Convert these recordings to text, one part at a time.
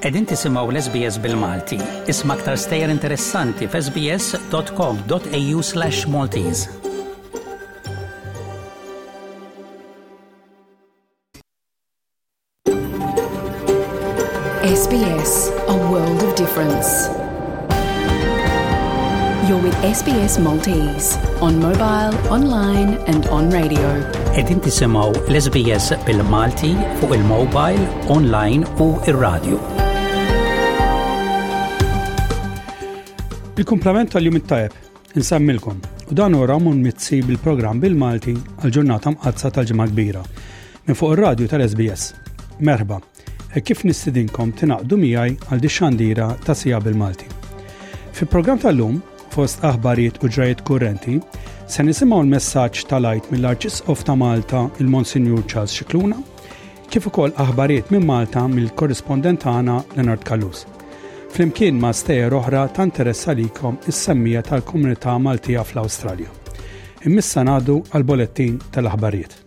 Qegħdin tisimgħu l-SBS bil-Malti. Isma' aktar stejjer interessanti f'sbs.com.au/maltese. SBS, a world of difference. You're with SBS Maltese on mobile, online and on radio. Edin tisimaw l-SBS bil-Malti fuq il-mobile, online u il-radio. Il-komplement tal-jum it-tajb Insemmilkom, u dan hu Ramon Mizzi bil-programm bil-Malti għal-ġurnata mqadsa tal-ġimgħa kbira. Minn fuq ir-radju tal-SBS. Merħba, e kif nistidinkom tinaqdu miegħi għal dixxandira ta' sija bil-Malti. Fil-programm tal-lum, fost aħbarijiet u ġrajiet kurrenti, se nisimgħu l-messaġġ tal-għajt mill-Arċisqof ta' Malta il-Monsinjur Charles Xikluna, Kif ukoll aħbarijiet minn Malta mill-korrispondent tagħna Leonard Callus. Flimkien ma' stejjer oħra ta' interess għalikom is-semmija tal-komunità Maltija fl-Awstralja. Immissa ngħaddu għall-bolettin tal-aħbarijiet.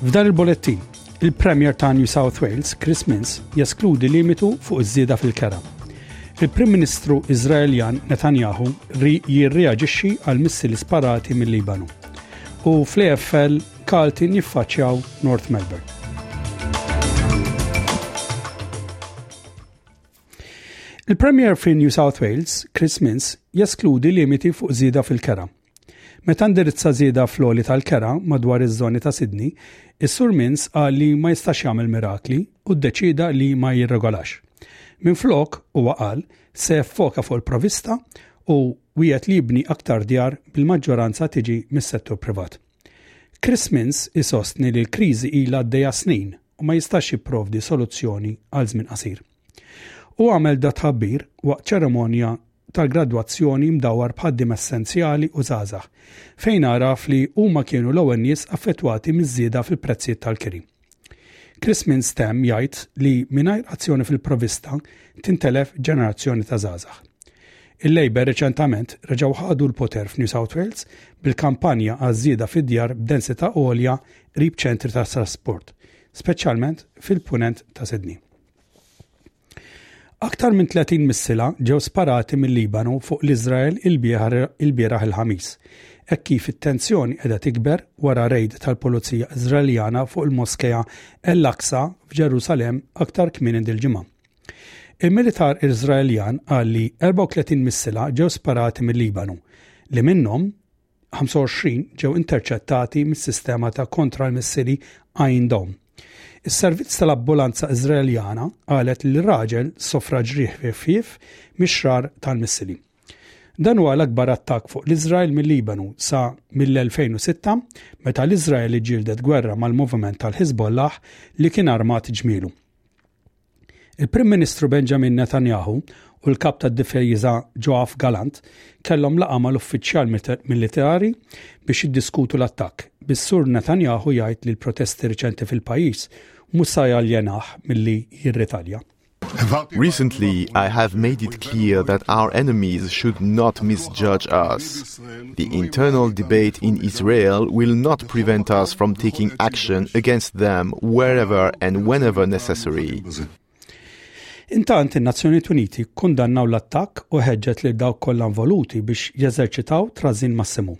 F'dan il-Bulettin, il-Premier ta' New South Wales, Chris Minns, jeskludi limitu fuq iż-żieda fil-kera. Il-Prim Ministru Iżraeljan Netanyahu ri jirreaġixxi għal missili sparati mill-Libanu. U fl-AFL, Carlton jiffaċċjaw North Melbourne. Il-Premier fi New South Wales, Chris Minns, jeskludi limiti fuq zida fil-kera. Meta ndirizza żieda fl-għoli tal-kera madwar iż-żoni ta' Sydney, is-Sur Minns qal li ma jistax jagħmel mirakli u ddeċieda li ma jirregolax. Minflok, huwa qal, se jiffoka fuq il-provista u wiegħed li jibni aktar djar bil-maġġoranza tiġi mis-settur privat. Chris Minns isostni li l-kriżi ilha għaddejja snin u ma jistax jipprovdi soluzzjoni għal żmien qasir. Hu għamel dat-tħabbir waqt ċeremonja tal-gradwazzjoni mdawwar b'ħaddiem essenzjali u żgħażagħ, fejn għaraf li huma kienu l-ewwel nies affettwati miż-żieda fil-prezzijiet tal-kiri. Chris Minn Stem jgħid li mingħajr azzjoni fil-provista tintelef ġenerazzjoni ta' żgħażagħ. Il-Labour reċentament reġgħu ħadu l-poter f'New South Wales bil-kampanja għaż-żieda fid-djar b'densità għolja qrib ċentri tat-trasport, speċjalment fil-Punent ta' Sydney. Aktar minn 30 missila ġew sparati mill-Libanu fuq l-Iżrael il-bieraħ il-Ħamis, hekk kif it-tensjoni qiegħda tikber wara rejd tal-Pulizija Iżraeljana fuq il-Moskea El-Aqsa f'Ġerusalemm aktar kmieni dil-ġimgħa. Il-militar Iżraeljan qal li 34 missila ġew sparati mill-Libanu, li minnhom 25 ġew interċettati mis-sistema ta' kontra l-missili Iron Dome. Is-servizz tal-ambulanza Iżraeljana qalet li raġel sofra ġrieħ ħfief mix-xrar tal-missili. Dan huwa l-akbar attakk fuq l-Iżrael mill-Libanu sa mill-2006 meta l-Iżrael ġildet gwerra mal-moviment tal-Hezbollah li kien armat ġmielu. Il-Prim Ministru Benjamin Netanyahu u l-Kap tad-Difiża Joaf Gallant kellhom laqgħa mal-uffiċjal militari biex jiddiskutu l-attakk, bis-Sur Netanyahu jgħid li l-protesti riċenti fil-pajjiż mhux sa jaljenah milli jirritalja. Recently, I have made it clear that our enemies should not misjudge us. The internal debate in Israel will not prevent us from taking action against them wherever and whenever necessary. Intant in-Nazzjonijiet Uniti kundannaw l-attakk u ħeġġet li dawk kollha involuti biex jeżerċitaw trażin massimu,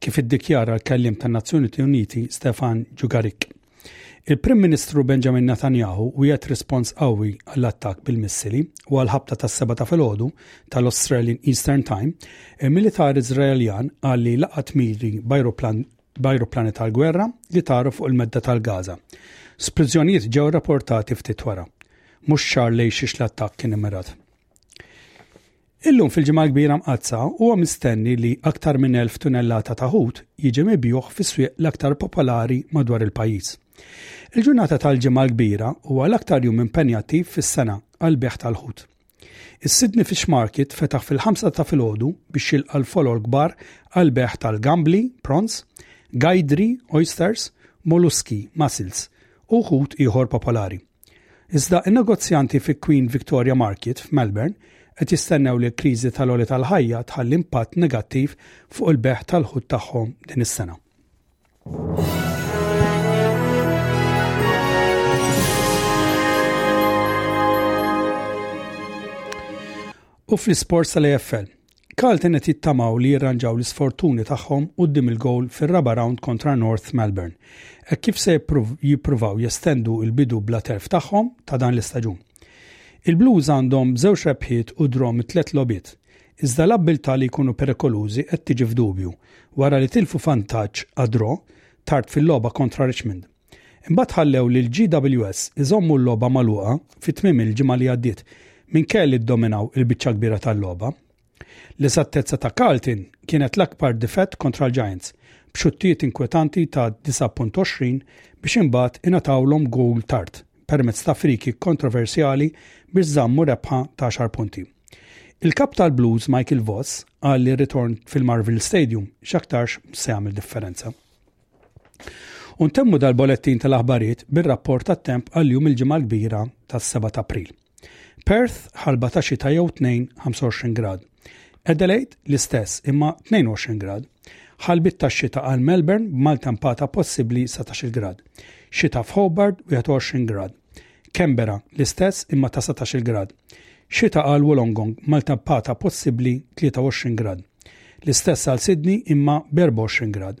kif iddikjara l-kelliem tan-Nazzjonijiet Uniti Stefan Ġugarik. Il-Prim Ministru Benjamin Netanyahu wiegħed rispons qawwi għall-attakk bil-missili u għall-ħabta tas-seba' ta' filgħodu tal-Australian Eastern Time, il-militar Iżraeljan qal li laqat miri b'ajruplani tal-gwerra li taru fuq il-medda tal-Gaza. Splużjonijiet ġew rapportati ftit wara. Mhux ċar lejn xiex l-attakk kien immirat. Illum fil-Ġimgħa l-Kbira Mqaddsa huwa mistenni li aktar minn 1000 tunellata ta' ħut jiġi mibjugħ fis-swieq l-aktar popolari madwar il-pajjiż. Il-ġurnata tal-Ġimgħa l-Kbira huwa l-aktar jum impenjattiv fis-sena għall-bejgħ tal-ħut. Is-Sydney Fish Market fetaħ fil-ħamsa ta' filgħodu biex jilqa' l-folol kbar għall-bejgħ tal-gambli, prawns, gajdri, oysters, molluski, mussels, u ħut ieħor popolari. Iżda n-negozjanti fi Queen Victoria Market f'Melbourne qed jistennew li l-kriżi tal-għoli tal-ħajja tħalli impatt negattiv fuq il-bejgħ tal-ħut tagħhom din is-sena. U fl-isports tal-AFL, Carlton qed jittamaw li jirranġaw l-isfortuni tagħhom quddiem il-gowl fir-raba' rawnd kontra North Melbourne hekk kif se jippruvaw jestendu l-bidu bla telf tagħhom ta' dan l-istaġun. Il-Blues għandhom żewġ rebħiet u draw mit-tliet logħbiet, iżda l-abbiltà li jkunu perikolużi qed tiġi f'dubju wara li tilfu vantaġġ għad-draw tard fil-logħba kontra Richmond. Imbagħad ħallew lill-GWS iżommu l-logħba magħluqa fi tmiem il-ġimgħa li għaddiet minkejja li ddominaw il-biċċa kbira tal-logħba. L-eżattezza ta' Carlton kienet l-akbar difett kontra l-Giants, b'xuttijiet inkwetanti ta' 29 biex imbagħad ingħatawlhom gowl tard permezz ta' free-kick kontroversjali biex żammu rebħa ta' għaxar punti. Il-kap tal-Blues Michael Voss qal li r-ritorn fil-Marvel Stadium x'aktarx se jagħmel differenza. U ntemmu dal-bolettin tal-aħbarijiet bir-rapport tat-temp għal jum il-ġimgħa l-kbira tas-7 ta' April. Perth ħalba ta' xita jew 25 grad. Adelaide l-istess imma 22 grad. Ħalbit ta' xita għal Melbourne b'mal tempata possibbli 17 grad. Xita f'Hobart 21 grad. Canberra l-istess imma ta' 17 grad. Xita għal Wollongong mal-tappata possibbli 23 grad. L-istess għal Sydney imma b'24 grad.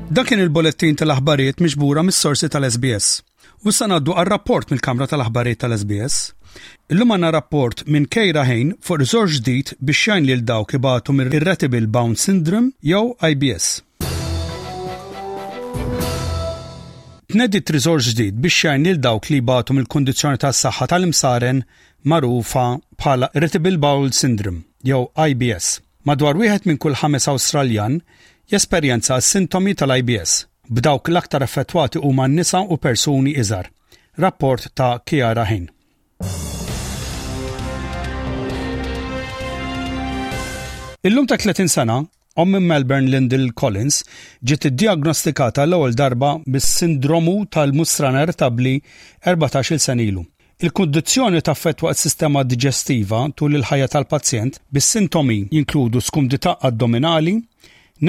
Dan kien il-bullettin tal-aħbarijiet miġbura mis-sorsi tal-SBS. U issa ngħaddu għal rapport mill-Kamra tal-Aħbarijiet tal-SBS. Illum għandna rapport minn Keira Hain fuq riżors ġdid biex jgħin lil dawk ibatu minn irritable bound syndrome jew IBS. Tnedit riżors ġdid biex jgħin lil dawk li jbatu mill-kundizzjoni tas-saħħa tal-imsaren magħrufa bħala Irritable Bowel Syndrome jew IBS. Madwar wieħed minn kull ħames Awstraljan Jesperjenza s-sintomi tal-IBS. B'dawk l-aktar affettwati huma n-nisa u persuni iżgħar. Rapport ta' Kiara Hain. Illum ta' 30 sena, Omm minn Melbourne Lindell Collins ġiet iddiagnostikata l-ewwel darba bis-sindromu tal-mustra narratabli 14-il sen ilu. Il-kundizzjoni taffettwa s-sistema diġestiva tul il-ħajja tal-pazjent, bis-sintomi jinkludu skumdità addominali,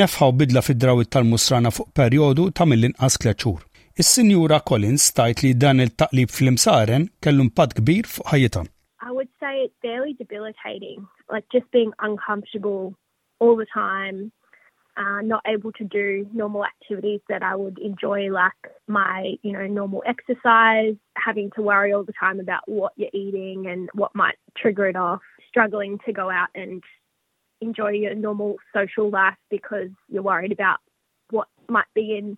nefħa u bidla fid-drawwiet tal-musrana fuq perjodu ta' mill-inqas tliet xhur. Is-Sinjura Collins tgħid li dan it-taqlib fl-imsaren kellu impatt kbir fuq ħajjitha. I would say it's fairly debilitating, like just being uncomfortable all the time, uh, not able to do normal activities that I would enjoy, like my, you know, normal exercise, having to worry all the time about what you're eating and what might trigger it off, struggling to go out and enjoy your normal social life because you're worried about what might be in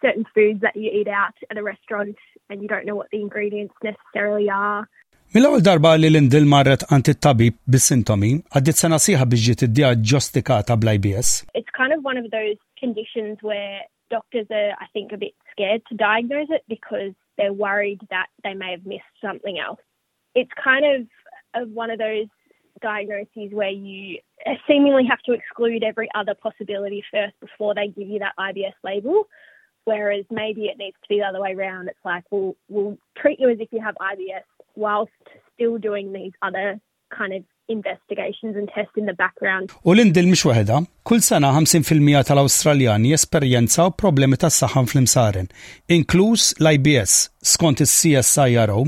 certain foods that you eat out at a restaurant and you don't know what the ingredients necessarily are. Mill-ewwel darba li Lyndall marret għand it-tabib bis-sintomi, għaddiet sena sħiħa biex ġiet iddiaġġostikata bl-IBS. It's kind of one of those conditions where doctors are, I think, a bit scared to diagnose it because they're worried that they may have missed something else. It's kind of one of those diagnoses where you seemingly have to exclude every other possibility first before they give you that IBS label. Whereas maybe it needs to be the other way around. It's like, we'll, we'll treat you as if you have IBS whilst still doing these other kind of investigations and tests in the background. U Lindell mhix waħedha. Kull sena 50 fil-mija tal-Awstraljani jesperjenzaw problemi tas-saħħan fl-imsaren, inkluż l-IBS, skont is-CSIRO.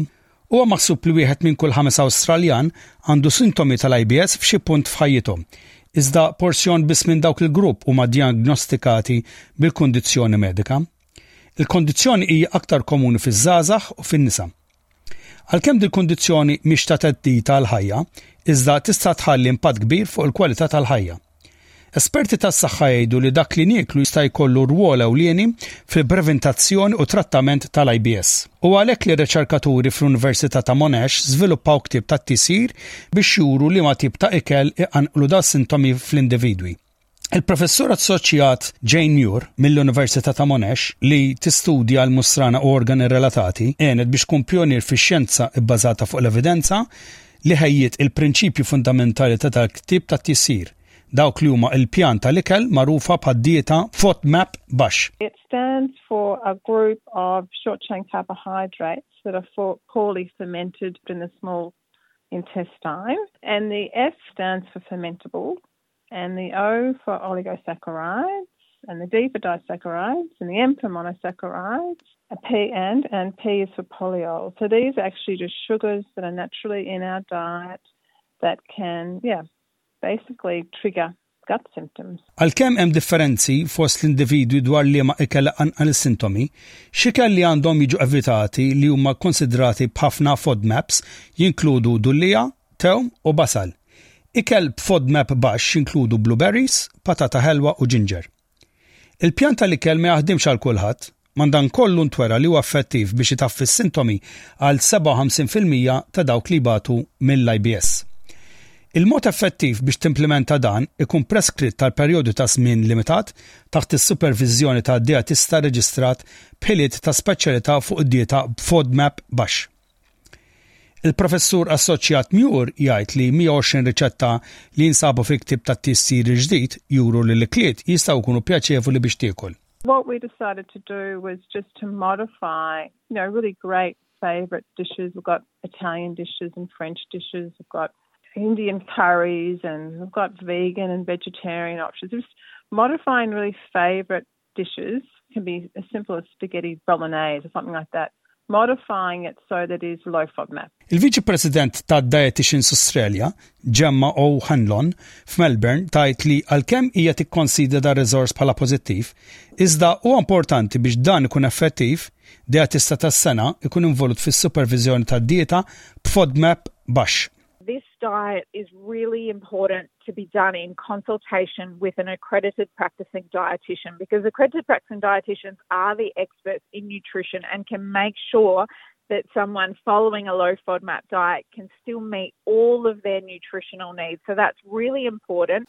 Huwa maħsub li wieħed minn kull ħames Awstraljan għandu sintomi tal-IBS f'xi punt f'ħajjithom, iżda porzjon biss minn dawk il-grupp huma djagnostikati bil-kundizzjoni medika. Il-kondizzjoni hija aktar komuni fiż-żgħażagħ u fin-nisa. Għalkemm dil-kundizzjoni mhix ta' theddid għall-ħajja, iżda tista' tħalli impatt kbir fuq il-kwalità tal-ħajja. Esperti tas-saħħa jgħidu li dak li nieklu jista' jkollu rwol ewlieni fil-preventazzjoni u trattament tal-IBS. Huwa għalhekk li r-riċerkaturi fl-Università ta' Monash żviluppaw ktieb tat-tisjir biex juru liema tip ta' ikel iqanqlu dal-sintomi fl-individwi. Il-professur assoċjat Jane Muir mill-Università ta' Monash li tistudja l-musrana u organi relatati għenet biex tkun pjonier fix-xjenza bbażata fuq l-evidenza li ħejjiet il-prinċipji fundamentali ta' dal-ktieb tat-tjissir, dawk li huma l-pjan tal-ikel magħrufa bħad-dieta FODMAP baxx. It stands for a group of short chain carbohydrates that are poorly fermented in the small intestine and the F stands for fermentable and the O for oligosaccharides, and the D for disaccharides, and the M for monosaccharides, a P and, and P is for polyol. So these are actually just sugars that are naturally in our diet that can, yeah, basically trigger gut symptoms. Għalkemm hemm differenzi fost l-individwi dwar li ma ikel anqal is-sintomi, xikel li għandhom jiġu evitati li huma konsidrati b'ħafna FODMAPs jinkludu dullija, tewm u basal. Ikel b'FODMAP baxx jinkludu blueberries, patata ħelwa u ġinġer. Il-pjan tal-ikel ma jaħdimx għal kulħadd, madankollu ntwera li hu effettiv biex itaffi s-sintomi għal 57 fil-mija ta' dawk li jbatu mill-IBS. Il-mod effettiv biex timplimenta dan ikun preskritt għal perjodu ta' żmien limitat taħt is-superviżjoni ta' dijetista reġistrat b'ħiliet ta' speċjalità fuq dieta b'FODMAP baxx. Il-Professur Assoċjat Muir jgħid li 120 riċetta li jinsabu fil-ktieb tat-TSIR il-ġdid juru li l-ikliet jistgħu jkunu pjaċevoli biex tiekol. What we decided to do was just to modify, you know, really great favorite dishes. We've got Italian dishes and French dishes. We've got Indian curries and we've got vegan and vegetarian options. Just modifying really favorite dishes can be as simple as spaghetti bolognese or something like that, modifying it so that it is low FODMAP. Il-Viċi President ta' Dietitians Australia, Gemma O'Hanlon, f'Melbourne tajt li għalkemm hija tikkonsidra da riżors bħala pożittiv, iżda huwa importanti biex dan ikun effettiv, dietista tas-sena ikun involut fis-superviżjoni tad-dieta b'FODMAP baxx. this diet is really important to be done in consultation with an accredited practicing dietitian because accredited practicing dietitians are the experts in nutrition and can make sure that someone following a low FODMAP diet can still meet all of their nutritional needs. So that's really important.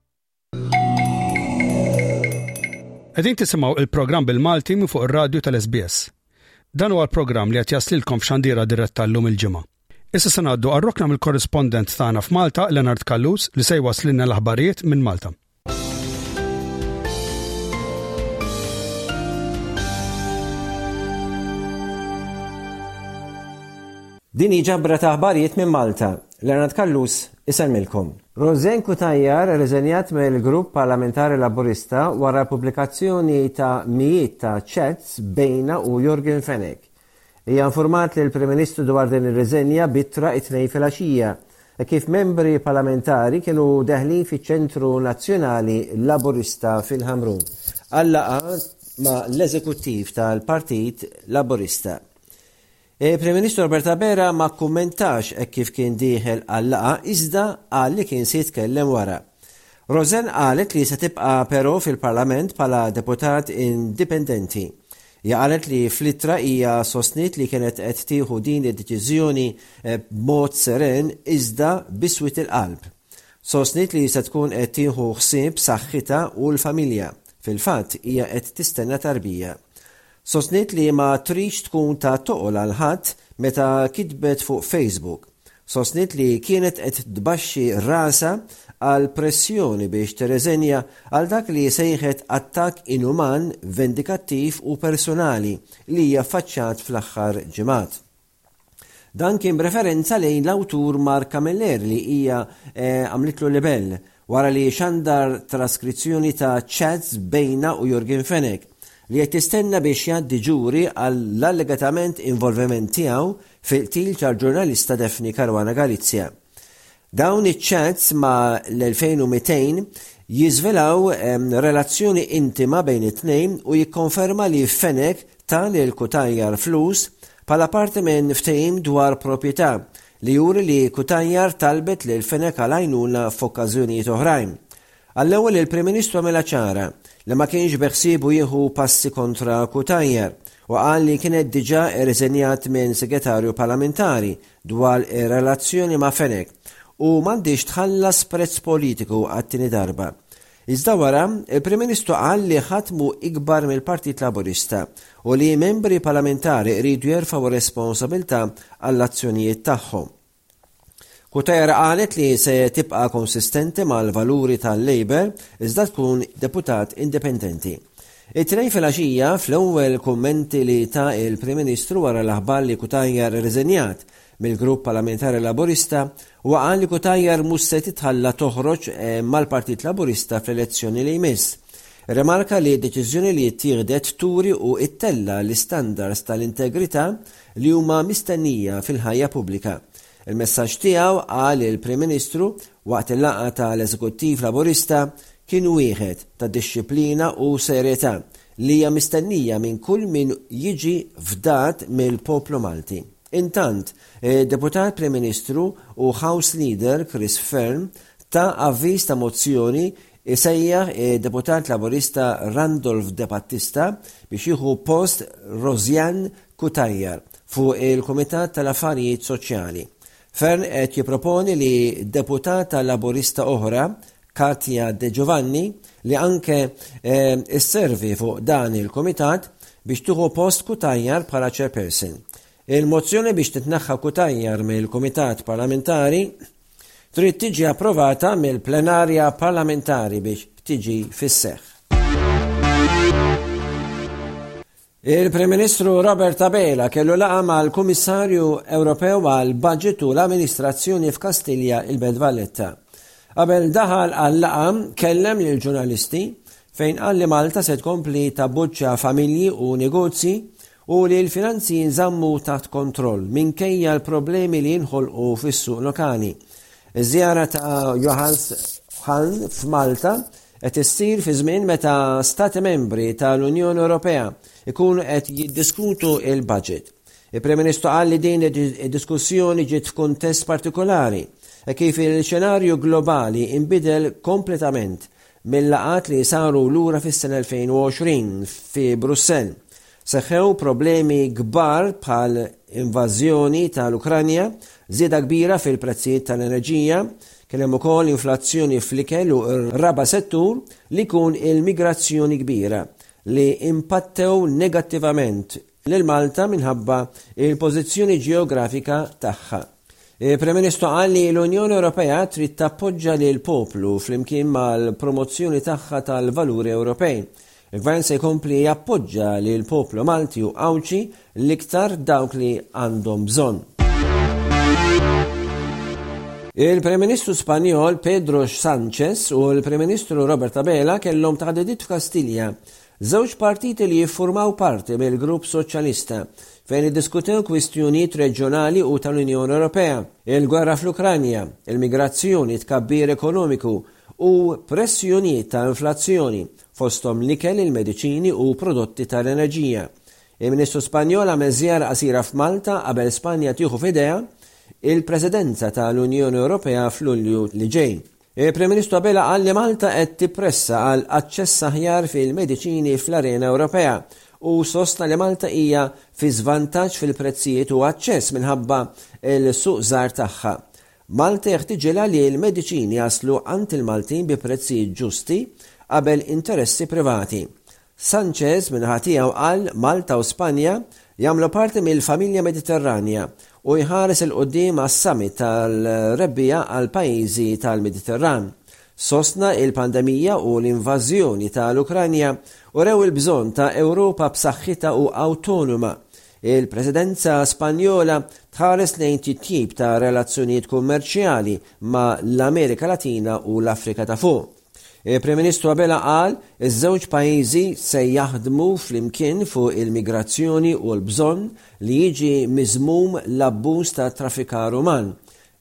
Qegħdin tisimgħu il-programm bil-Malti minn fuq ir-radju tal-SBS. Dan huwa l-programm li qed jaslilkom f'xandiera diretta llum il-ġimgħa. Issa se ngħaddu għar-rokna mill-korrispondent tagħna f'Malta, Leonard Callus, li se jwasslilna l-aħbarijiet minn Malta. Din hi ġabra ta' aħbarijiet minn Malta. Leonard Callus Isemmilkom. Roseanne Cutajar riżenjat mill-Grupp Parlamentari Laburista wara l-pubblikazzjoni ta' mijiet ta' chats bejnha u Yorgen Fenech. Hija infurmat lill-Prim Ministru dwar din ir-riżenja b'ittra t-Tnejn filgħaxija, hekk kif membri parlamentari kienu deħlin fiċ-Ċentru Nazzjonali Laburista fil-Ħamrun għal laqgħa ma' l-Eżekuttiv tal-Partit Laburista. Il-Prim Ministru Robert Abela ma kkummentax hekk kif kien dieħel għal-laqgħa iżda qal li kien se jitkellem wara. Rosen qalet li se tibqa' però fil-Parlament bħala deputat indipendenti. Hija qalet li fl-ittra hija sostniet li kienet qed tieħu din id-deċiżjoni b'mod seren iżda biswit il-qalb. Sostniet li se tkun qed tieħu ħsieb saħħitha u l-familja. Fil-fatt hija qed tistenna tarbija. Sostniet li ma tridx tkun ta' toqol għal ħadd meta kitbet fuq Facebook. Sostniet li kienet qed tbaxxi rasha għal pressjoni biex tirreżenja għal dak li sejħet attakk inuman, vendikattiv u personali li hija ffaċċat fl-aħħar ġimgħat. Dan kien b'referenza lejn l-awtur Mark Camilleri li hija għamlitlu libell wara li xandar traskrizzjoni ta' chats bejna u Yorgen Fenech li qed tistenna biex jgħaddi ġuri għall-allegatament involviment tiegħu fil-qtil tal-ġurnalista Daphne Caruana Galizia. Dawn iċ-chats ma l-2200 jiżvelaw relazzjoni intima bejn it-tnejn u jikkonferma li Fenek ta' lil Kutajjar flus bħala parti minn ftehim dwar proprjetà li juri li Kutajjar talbet lil Fenek għal għajnuna f'okkażjonijiet oħrajn. Għall-ewwel il-Prim Ministru għamilha ċara li ma kienx beħsiebu jieħu passi kontra Kutajjar u qal li kienet diġà irriżenjat minn Segretarju Parlamentari dwar ir-relazzjoni ma' Fenech u m'għandhiex tħallas prezz politiku għat-tieni darba. Iżda wara, il-Prim Ministru qal li ħadd mhu ikbar mill-Partit Laburista u li membri parlamentari jridu jerfgħu r-responsabilità għall-azzjonijiet tagħhom. Cutajar qalet li se tibqa' konsistenti mal-valuri tal-Labour iżda tkun deputat indipendenti. It-Tnejn filgħaxija, fl-ewwel kummenti li ta l-Prim Ministru wara l-aħbar li Cutajar irriżenjat mill-Grupp Parlamentari Laburista, huwa qal li Cutajar mhux se titħalla toħroġ mal-Partit Laburista fl-elezzjoni li jmiss. Irrimarka li d-deċiżjoni li ttieħdet turi u ittella' l-istandards tal-integrità li huma mistennija fil-ħajja pubblika. Il-messaġġ tiegħu, qal il-Prim Ministru waqt il-laqgħa tal-Eżekuttiv Laburista, kien wieħed ta' dixxiplina u serjetà li hija mistennija minn kull min jiġi fdat mill-poplu Malti. Intant, id-Deputat Prim Ministru u House Leader Chris Fearne ta avviż ta' mozzjoni Isejjaħ id-Deputat Laburista Randolph De Battista biex jieħu post Rosianne Cutajar fuq il-Kumitat tal-Affarijiet Soċjali. Fearne qed jipproponi li Deputata Laburista oħra, Katia De Giovanni, li anke sservi fuq dan il-Kumitat, biex tieħu post Cutajar bħala Chairperson. Il-mozzjoni biex titneħħa Cutajar mill-Kumitat Parlamentari, Trid tiġi approvata mill-plenarja parlamentari biex tiġi fis-seħħ. Il-Prim Ministru Robert Abela kellu laqa mal-Kummissarju Ewropew għal Budget u l-Amministrazzjoni f'Kastilja il-Belt Valletta. Qabel daħal għal laqa kellem lil ġurnalisti fejn qal li Malta se tkompli tabbuċċa familji u negozji u li l-finanzi jinżammu taħt kontroll minkejja l-problemi li jinħolqu fis-suq lokali. Iż-żjara ta' Johannes Hahn f'Malta qed issir fi żmien meta Stati Membri tal-Unjoni Ewropea jkunu qed jiddiskutu il-budget. Il-Prim Ministru qal li din id-diskussjoni ġiet f'kuntest partikolari e kif il-xenarju globali inbidel kompletament Mil-laqgħat li saru lura fis-sena 2020 fi Brussell, seħħew problemi kbar bħal invażjoni tal-Ukranja, żieda kbira fil-prezzijiet tal-enerġija, kien hemm ukoll inflazzjoni fl-ikel u r-raba' settur li jkun il-migrazzjoni kbira li impattew negattivament lil Malta minħabba l-pożizzjoni ġeografika tagħha. Il-Prim Ministru qal li l-Unjoni Ewropea trid tappoġġa lil poplu flimkien mal-promozzjoni tagħha tal-valuri Ewropej. Il-Gvern se jkompli jappoġġa lil poplu Malti u Għawdxi l-iktar dawk li għandhom bżonn. Il-Prim Ministru Spanjol Pedro Sanchez u l-Prim Ministru Robert Abela kellhom taħdidiet f'Kastilja Żewġ partiti li jiffurmaw parti mill-Grupp Soċjalista, fejn iddiskutew kwistjonijiet reġjonali u tal-Unjoni Ewropea, il-gwerra fl-Ukranja, il-migrazzjoni, it-tkabbir ekonomiku u pressjonijiet ta' inflazzjoni, fosthom l-ikel, il-mediċini u prodotti tal-enerġija. Il-Ministru Spanjol għamel żjara qasira f'Malta qabel Spanja tieħu f'idejha l-Presidenza tal-Unjoni Ewropea f'Lulju li ġej. Il-Prim Ministru Abela qal li Malta qed tippressa għal aċċess aħjar fil-mediċini fl-arena Ewropea u sostna li Malta hija fi żvantaġġ fil-prezzijiet u aċċess minħabba l-suq żgħar tagħha. Malta jeħtiġilha li l-mediċini jaslu għand il-Maltin bi prezzijiet ġusti qabel interessi privati. Sanchez min-naħa tiegħu qal Malta u Spanja jagħmlu parti mill-familja Mediterranja u jħares 'il quddiem għas-summit tal-Rebbiegħa għall-pajjiżi tal-Mediterran. Sostna l-pandemija u l-invażjoni tal-Ukranja urew il-bżonn ta' Ewropa b'saħħitha u awtonoma. Il-Presidenza Spanjola tħares lejn titjib ta' relazzjonijiet kummerċjali ma' l-Amerika Latina u l-Afrika ta' fuq. Il-Prim Ministru Abela qal, Iż-żewġ pajjiżi se jaħdmu flimkien fuq il-migrazzjoni u l-bżonn li jiġi miżmum l-abbuż tat-traffikar uman.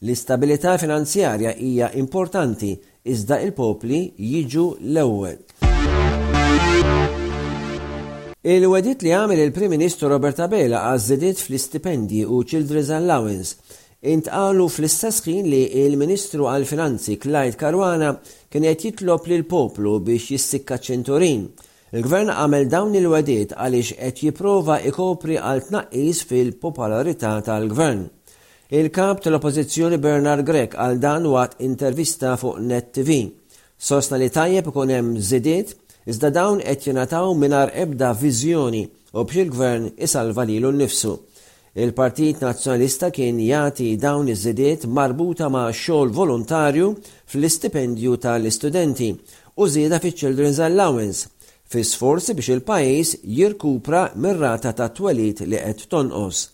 L-istabilità finanzjarja hija importanti iżda l-popli jiġu l-ewwel. Il-wegħdiet li għamel il-Prim Ministru Robert Abela għaż-żidiet fl-istipendji u Childrens Allowance, Intqalu fl-istess ħin li l-Ministru għall-Finanzi Clyde Caruana kien qed jitlob lill-poplu biex jissikka ċ-ċinturin. Il-Gvern għamel dawn il-wegħdiet għaliex qed jipprova ikopri għal tnaqqis fil-popolarità tal-Gvern. Il-Kap tal-Oppożizzjoni Bernard Grech qal dan waqt intervista fuq Net TV. Sostna li tajjeb ikun hemm żidiet, iżda dawn qed jingħataw mingħajr ebda viżjoni u b'xi l-Gvern isalva lilu nnifsu. Il-Partit Nazzjonalista kien jagħti dawn iż-żidiet marbuta ma' xogħol volontarju fl-istipendju ta' l-istudenti u żieda fiċ-Children's Allowance, fi sforzi biex il-pajjiż jirkupra mir-rata ta' twelid li qed tonqos.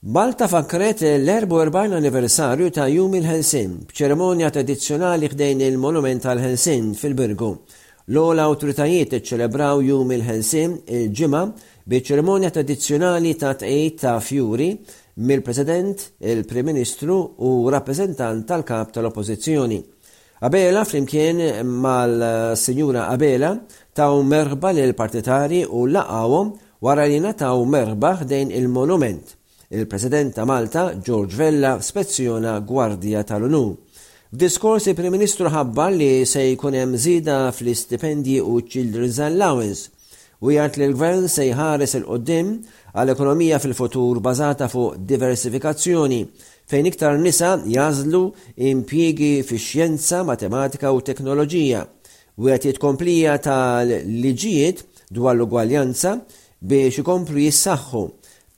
Malta fakkret l-44 anniversarju ta' Jum il-Ħelsien b'ċerimonja tradizzjonali ħdejn il-Monument għall-Ħelsien fil-Birgu L-ogħla awtoritajiet iċċelebraw Jum il-Ħelsien il-Ġimgħa bi ċerimonja tradizzjonali ta' tqegħid ta' fjuri mill-President, il-Prim Ministru u rappreżentant tal-Kap tal-Oppożizzjoni. Abela flimkien mal-Sinjura Abela taw merħba lill-partitari u laqgħuhom wara li nataw merħba ħdejn il-monument. Il-President ta' Malta, George Vella spezzjona Gwardja tal-Unur. F'diskors il-Prim Ministru ħabbar li se jkun hemm żieda fl-istipendji u Children's Allowance u jgħid li l-Gvern se jħares il quddiem għal ekonomija fil-futur bażata fuq diversifikazzjoni fejn iktar nisa jażlu impjiegi fix-xjenza, matematika u teknoloġija. Wieħed jitkomplija tal-liġijiet dwar l-ugwaljanza biex ikomplu jissaħħu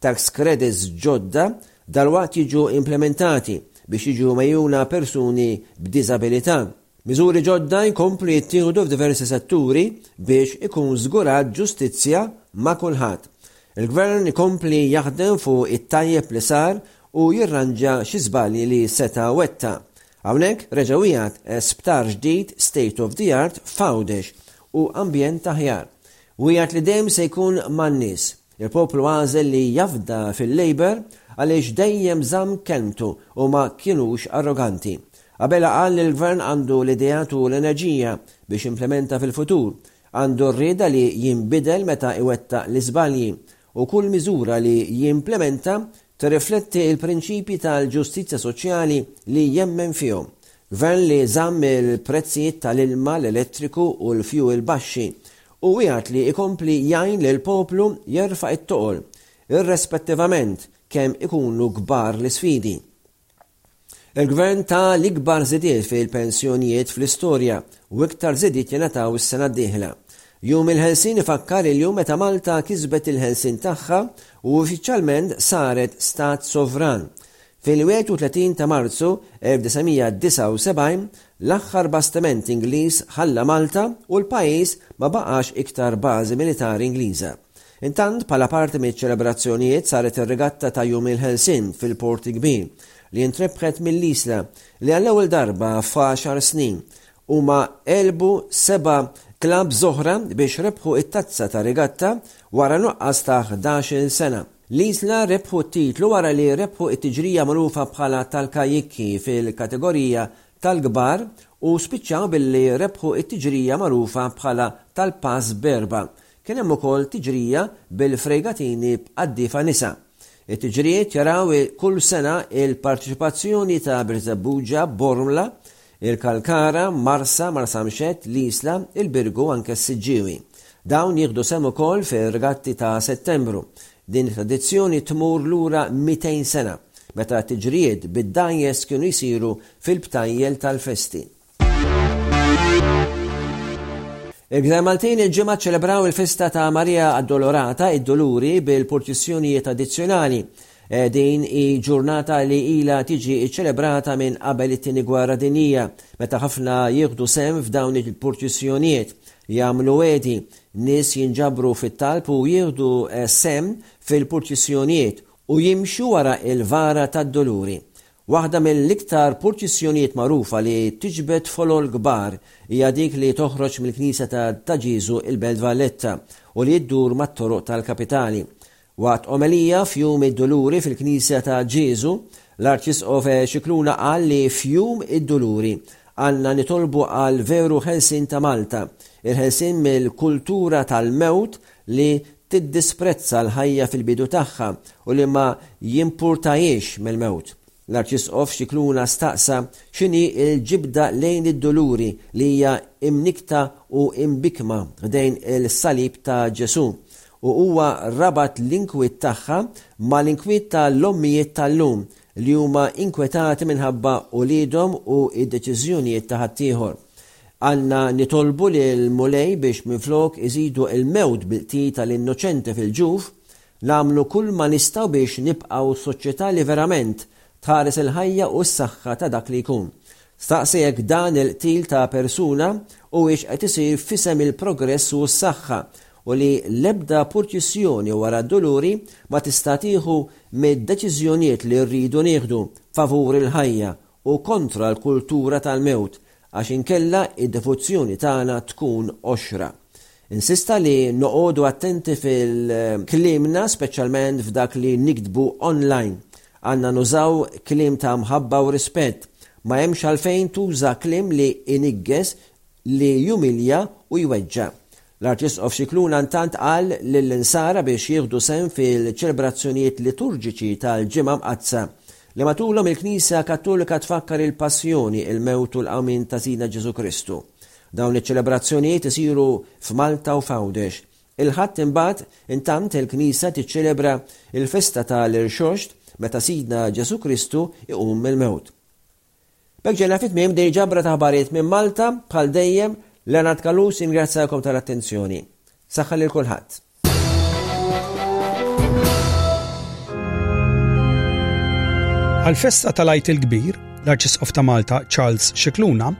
Tax credits ġodda dalwaqt jiġu implimentati biex jiġu mgħejuna persuni b'diżabilità. Miżuri ġodda jkomplu jittieħdu f'diversi setturi biex ikun żgurat ġustizzja ma' kulħadd. Il-Gvern ikompli jaħdem fuq it-tajjeb li sar u jirranġa xi żbalji li seta' wettaq. Hawnhekk reġa' wiegħed sptar ġdid state of the art f'Għawdex u ambjent aħjar. Wiegħed li dejjem se jkun man-nies. Il-poplu għażel li jafda fil-Labour għaliex dejjem żamm kelmtu u ma kienux arroganti. Abela qal li l-Gvern għandu l-ideat u l-enerġija biex jimplementa fil-futur, għandu r-rieda li jinbidel meta iwettaq l-iżbalji u kull miżura li jimplementa Tirrifletti l-prinċipji tal-ġustizzja soċjali li jemmen fihom. Gvern li żamm il-prezzijiet tal-ilma, l-elettriku u l-fjuwil baxxi u wiegħed li jkompli jgħin lill-poplu jerfa' t-toqol, irrespettivament kemm ikunu kbar l-isfidi. Il-Gvern ta l-ikbar żidiet fil-pensjonijiet fl-istorja u iktar żidiet jingħataw is-sena d-dieħla. Jum il-Ħelsien ifakkar il-jum meta Malta kisbet il-ħelsien tagħha u uffiċjalment saret Stat Sovran. Fil-31 ta' Marzu 1979, l-aħħar bastiment Ingliż ħalla Malta u l-pajjiż ma baqax iktar bażi militari Ingliża. Intant, bħala parti miċ-ċelebrazzjonijiet saret ir-regatta ta' Jum il-Ħelsien fil-Port Kbir li intrebħet mill-Isla li għall-ewwel darba f'għaxar snin huma għelbu seba' klabbs oħra biex rebħu t-tazza ta' regatta wara nuqqas ta' ħdax-il sena. L-Isla rebħu t-titlu wara li rebħu t-tiġrija magħrufa bħala tal-kajikki fil-kategorija tal-kbar u spiċċaw billi rebħu t-tiġrija magħrufa bħala tal-pass b'erba' Kien hemm ukoll tiġrija bil-fregatini b'qaddiefa nisa. It-tiġrijiet jaraw kull sena l-parteċipazzjoni ta' Birżebbuġa, Bormla, il-Kalkara, Marsa, Marsamxett, l-Isla, il-Birgu u anke s-Siġġiewi. Dawn jieħdu sehem ukoll fir-regatti ta' Settembru. Din it-tradizzjoni tmur lura 200 sena, meta t-tiġrijiet bid-dgħajjes kienu jsiru fil-btajjel tal-festi. Il-Gżar Maltin il-ġimgħa ċċelebraw il-festa ta' Marija Addolorata id-Doluri bil-purċissjonijiet addizzjonali. Eh, din hi ġurnata li ila tiġi ċċelebrata minn qabel it-tieni gwerra dinija, meta ħafna jieħdu sem f'dawn il-purċissjonijiet jagħmlu wedi, nies jinġabru fit-talb u jieħdu eh, sem fil-purċissjonijiet u jimxu wara il-vara tad-doluri. Waħda mill-iktar purċissjonijiet magħrufa li tiġbed folol kbar hija dik li toħroġ mill-Knisja ta' Ta' Ġieżu il-Belt Valletta u li ddur mat-toroq tal-kapitali. Waqt omelija f'Jum id-Duluri fil-Knisja ta' Ġieżu, l-Arċisqof Scicluna qal li f'Jum id-Duluri għandna nitolbu għal veru ħelsien ta' Malta, il-ħelsien mill-kultura tal-mewt li tiddisprezza l-ħajja fil-bidu tagħha u li ma jimpurtahiex mill-mewt. L-Arċisqof Scicluna staqsa x'inhi l-ġibda lejn id-duluri li hija imnikkta u imbikkma ħdejn il-salib ta' Ġesù, u huwa rabat l-inkwiet tagħha mal-inkwiet ta' l-ommijiet tal-lum li huma inkwetati minħabba uliedhom u d-deċiżjonijiet ta' ħaddieħor. Għandna nitolbu lill-Mulej biex minflok iżidu l-mewt bil-qtil tal-innoċenti fil-ġuf, nagħmlu kulma nistgħu biex nibqgħu soċjetà li verament tħares il-ħajja u s-saħħa ta' dak li jkun. Staqsi jekk dan il-qtil ta' persuna huwiex qed isir f'isem il-progress u s-saħħa u li l-ebda purċissjoni wara d-duluri ma tista' tieħu mid-deċiżjonijiet li rridu nieħdu favur il-ħajja u kontra l-kultura tal-mewt għax inkella d-devozzjoni tagħna tkun qoxra. Insista li noqogħdu attenti fil-kliemna speċjalment f'dak li niktbu online. Għandna nużaw kliem ta' mħabba u rispett. Ma hemmx għalfejn tuża kliem li jniggeż, li jumilja u jweġġa'. L-Arċisqof Scicluna intant qal lill-Insara biex jieħdu sehem fil-ċelebrazzjonijiet liturġiċi tal-Ġimgħa Mqaddsa, li matulhom il-Knisja Kattolika tfakkar il-Passjoni, il-Mewt u l-Qawmien ta' Sidna Ġesù Kristu. Dawn iċ-ċelebrazzjonijiet isiru f'Malta u f'Għawdex. Il-Ħadd imbagħad, intant, il-Knisja tiċċelebra l-festa tal-Irxoxt meta Sidna Ġesù Kristu jqum mill-mewt. B'hekk ġejna fi tmiem din il-ġabra ta' aħbarijiet minn Malta, bħal dejjem, Leonard Kalous jingrazzjakom tal-attenzjoni. Saħħa lil kulħadd. Għal-festa tal-Għajt il-Kbir, l-Arċisqof ta' Malta Charles Xikluna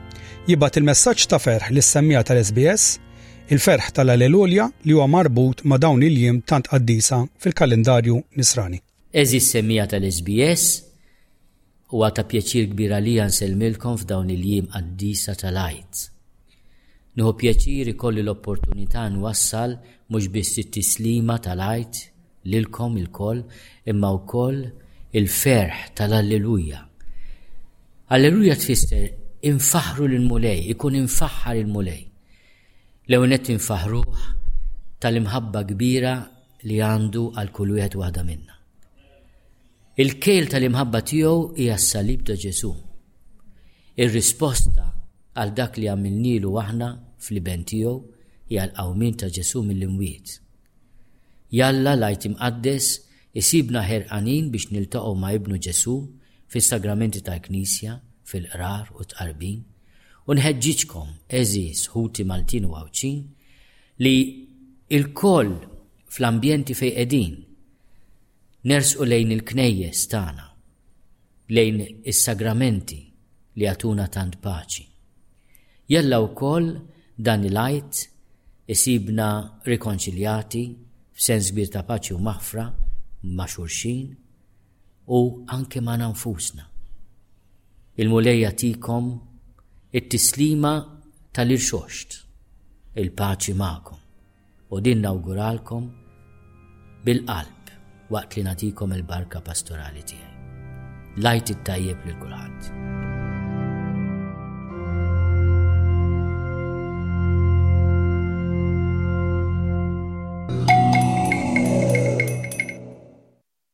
jibgħat il-messaġġ ta' ferħ lis semmija tal-SBS, il-ferħ tal-Alleluja li huwa marbut ma' dawn il-jiem tant qaddisa fil-kalendarju Nisrani. Għeżież semmiegħa tal-SBS, huwa ta' pjaċir kbir għalija nsellmilkom f'dawn il-jiem qaddisa tal-Għid. Nieħu pjaċir ikolli l-opportunità nwassal mhux biss it-tislima tal-Għid lilkom ilkoll imma wkoll il-ferħ tal-Alleluja. Alleluja tfisser infaħru lil Mulej, ikun infaħħar il-Mulej. L-ewwel qed infaħruh tal-imħabba kbira li għandu għal kull wieħed waħda minna. Il-kejl tal-imħabba tiegħu hija s-salib ta' Ġesu. Ir-risposta għal dak li għamilnilu aħna fl-iben tiegħu hija l-qawmin ta' Ġesu mill-imwiet. Jalla lajt imqaddes isibna ħerqanin biex niltaqgħu ma' ibnu Ġesu fis-sagramenti tal-Knisja, fil-qrar u tqarbin, u nħeġġiġkom eżis ħuti Maltin u Għawċin Li ilkoll fl-ambjenti fejn qegħdin nersqu lejn il-knejjes tagħna, lejn is-sagramenti li jagħtuna tant paċi. Jalla wkoll dan il-Għid isibna rikonċiljati f'sens kbir ta' paċi u maħfra ma' xulxin, u anke ma' nfusna. Il-Mulej jagħtikom it-tislima tal-irxoxt, il-paċi magħkom, u din nawguralkom bil-qalb waqt li nagħtikom il-barka pastorali tiegħi. Lajt it-tajjeb lil kulħadd.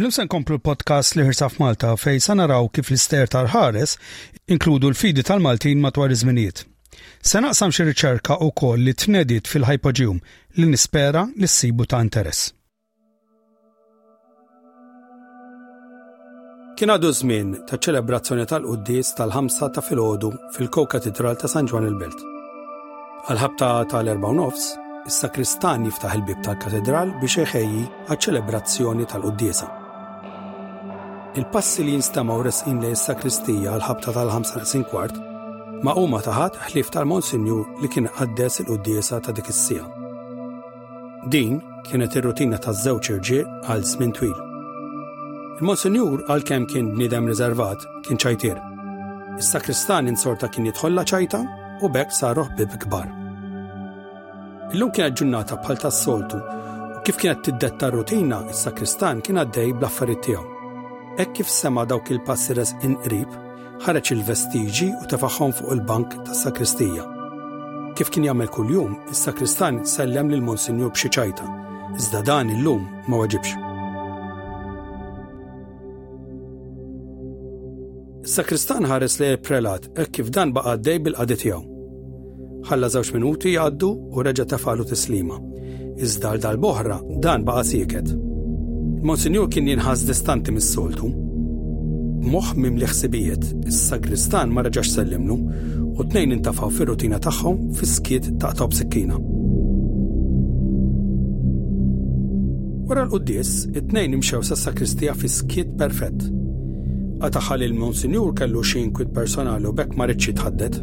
Illum se nkomplu l-podcast li ħirsa f'Malta fej sa naraw kif l-ister tal-ħares inkludu l-fidi tal-Maltin matwar iż-żminijiet. Se naqsam xi riċerka wkoll li tnedit fil-Hypogeum li nispera li ssibu ta' interess. Kien għadu żmien ta' ċelebrazzjoni tal-Quddies tal-ħamsa ta' filgħodu fil-Ko-Katidral ta' San Ġwan il-Belt. Għal-ħabta tal-erba' nofs, is-sakristan jiftaħ il-bib tal-katedral biex iħejji għaċ-ċelebrazzjoni tal-Quddiesa. Il-passi li jinstemgħu resqin lejn is-sakristija għal-ħabta tal-ħamsa sin kwart ma' huma taħat ħlief tal-Monsinjur li kien qaddes il-Quddiesa ta' dik is-sija. Din kienet ir-rutina taż-żewġ irġiel għal żmien twil. Il-Monsinjur għalkemm kien bniedem riservat kien ċajtier. Is-sakristan insorta kien jidħolla ċajta u bekk saru ħbib kbar. Illum kienet ġurnata bħal tas-soltu u kif kienet tiddetta r-rutina, is-sakristan kien għaddej bl-affarijiet tiegħu. Hekk kif sema' dawk il-passi resqin qrib, Ħareġ il-vestiġi u tefagħhom fuq il-bank tas-sakristija. Kif kien jagħmel kuljum, is-sakristan sellem lil Monsinjur b'xi ċajta, iżda dan illum ma waġibx. Is-sakristan ħares lejn il-prelat hekk kif dan baqa' għaddej bil-qadi tiegħu. Ħalla żewġ minuti jgħaddu u reġa' tafalu tislima. Iżda għal dal-boħra dan baqa' sieket. Monsinjur kien jinħas distanti mis-soltu. Moħ mim li ħsibijiet, is-sagristan ma reġax sellimnu u tnejn intafaw fir-rutina tagħhom fis-skiet ta' tob sikkina. Wara l-quddis, it-tnejn imxew sa' sakristija fi skiet perfett. Għataħal il-Monsinjur kellu xi kwit personali u bekk ma ridx jitħaddet.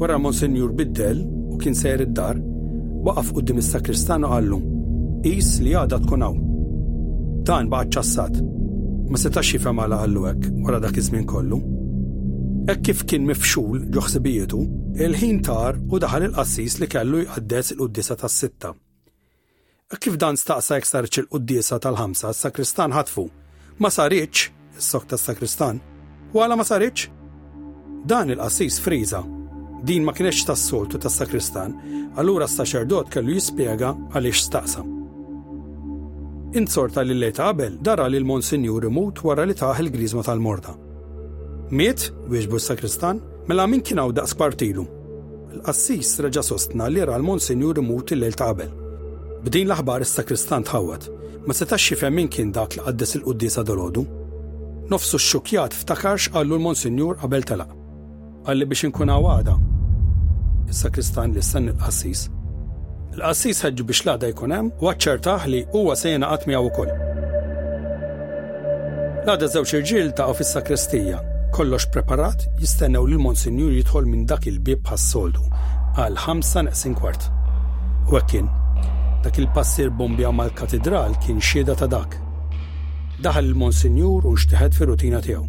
Wara Monsinjur biddel u kien sejjer id-dar, waqaf quddiem is-sakristan u qallu, Qis li għada tkun hawn. Dan baqa' ċċassat. Ma setax jifhem għala qallu hekk wara dak iż-żmien kollu. Hekk kif kien mifxul ġo ħsibijietu, il-ħin tar u daħal il-qassis li kellu jqaddes il-quddiesa tas-sitta. Hekk kif dan staqsa jekk saritx il-quddiesa tal-ħamsa, s-sakristan ħatfu, Ma saritx, is-sokta tas-sakristan, U għala ma saritx? Dan il-qassis friża. Din ma kinetx tas-soltu tas-sakristan, allura s-saċerdot kellu jispjega għaliex staqsa. Inzorta li l-lejta qabel dara li l-Monsinjur imut wara li taħ il-griżma tal-morda. Miet, wieġbu s-sakristan, mela min kien hawn daqs partilu? Il-qassis reġa' sostna li ra l-Monsinjur imut il-lejl ta' qabel. B'din l-aħbar is-sakristan tħawwad. Ma setax jifhem min kien dak li qaddes il-quddiesa dalgħodu. Nofsu xxukkjat ftakar x'qallu l-Monsinjur qabel telaq. Qalli biex inkun hawn għada. Is-sakristan li stenna l-qassis. Il-qassis ħeġġu biex l-għada jkun hemm u aċċertah li huwa se jingħaqad miegħu wkoll. L-għada żewġ irġiel ltaqgħu fis-sakrestija. Kollox preparat, jistennew lil Monsinjur jidħol minn dak il-bieb bħas-soltu, għal ħamsa neqsin kwart. U hekk kien. Dak il-passier bombja mal-katidral kien xhieda ta' dak. Daħal il-Monsinjur u nxteħet fir-rutina tiegħu.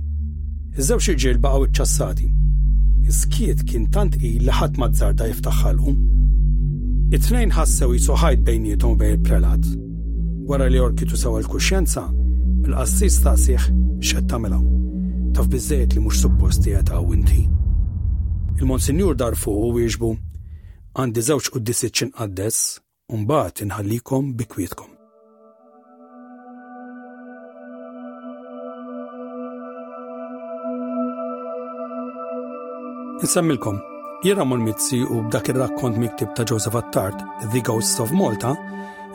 Iż-żewġ irġiel baqgħu ċċassati. Is-skiet kien tant qil li ħadd m'azzarda jiftaħ ħalqu. It-tnejn ħassew qisu ħajt bejniethom u bejn il-prelat. Wara li Orki tusawha l-kuxjenza, il-qassis staqsieh x'qed tagħmel hawn. Taf biżżejjed li mhux suppost qiegħed hawn inti. Il-Monsinjur dar fuqu u wieġbu, Għandi żewġ quddiesiet xi nqaddes u mbagħad inħallikom bi kwietkom. Insemmilkom, jien Ramon Mizzi u b'dak ir-rakkont miktib ta' Joseph Attard, The Ghosts of Malta,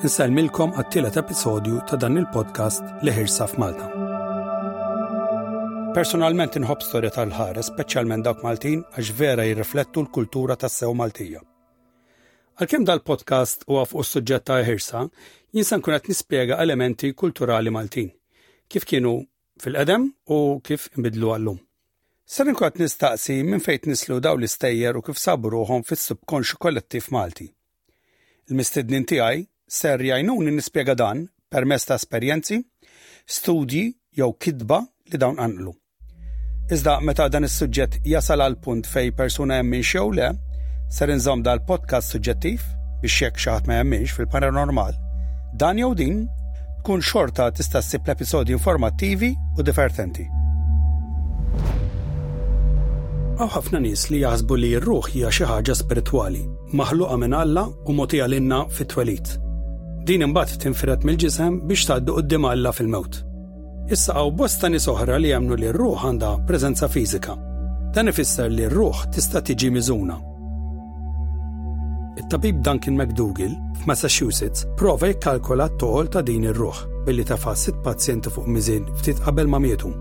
insellmilkom għat-tielet episodju ta' dan il-podcast li ħirsa f'Malta. Personalment inħobb storja tal-ħares, speċjalment dawk Maltin, għax vera jirriflettu l-kultura tas-sew Maltija. Għalkemm dal-podcast huwa fuq is-suġġett ta' ħirsa, jinsa nkun qed nispjega elementi kulturali Maltin, kif kienu fil-qedem u kif inbidlu għallum. Ser inkun qed nistaqsi minn fejn nislu daw l-istejjer u kif sabu ruħhom fis-subkonxju kollettiv Malti. Il-mistednin tiegħi ser jgħinuni nispjega dan permezz ta' esperjenzi, studji jew kitba li dawn qanqlu. Iżda meta dan is-suġġett jasal għal punt fejn persuna jemminx jew le, ser inżomm dal-podcast suġġettiv biex jekk xi ħadd ma jemminx fil-paranormal, dan jew din tkun xorta tista' ssib l-episodji informattivi u divertenti. Għaw ħafna nies li jaħsbu li r-ruħ hija xi ħaġa spiritwali, maħluqa minn Alla u mogħtija lilna fit-twelid. Din imbagħad tinfiret mill-ġisem biex tgħaddu quddiem Alla fil-mewt. Issa hawn bosta nies oħra li jemmnu li r-ruħ għandha preżenza fiżika. Dan ifisser li r-ruħ tista' tiġi miżuna. It-tabib Duncan McDougall f'Massachusetts prova jikkalkola t-toħol ta' din ir-ruħ billi tefa' sitt pazjenti fuq miżin ftit qabel ma mietu.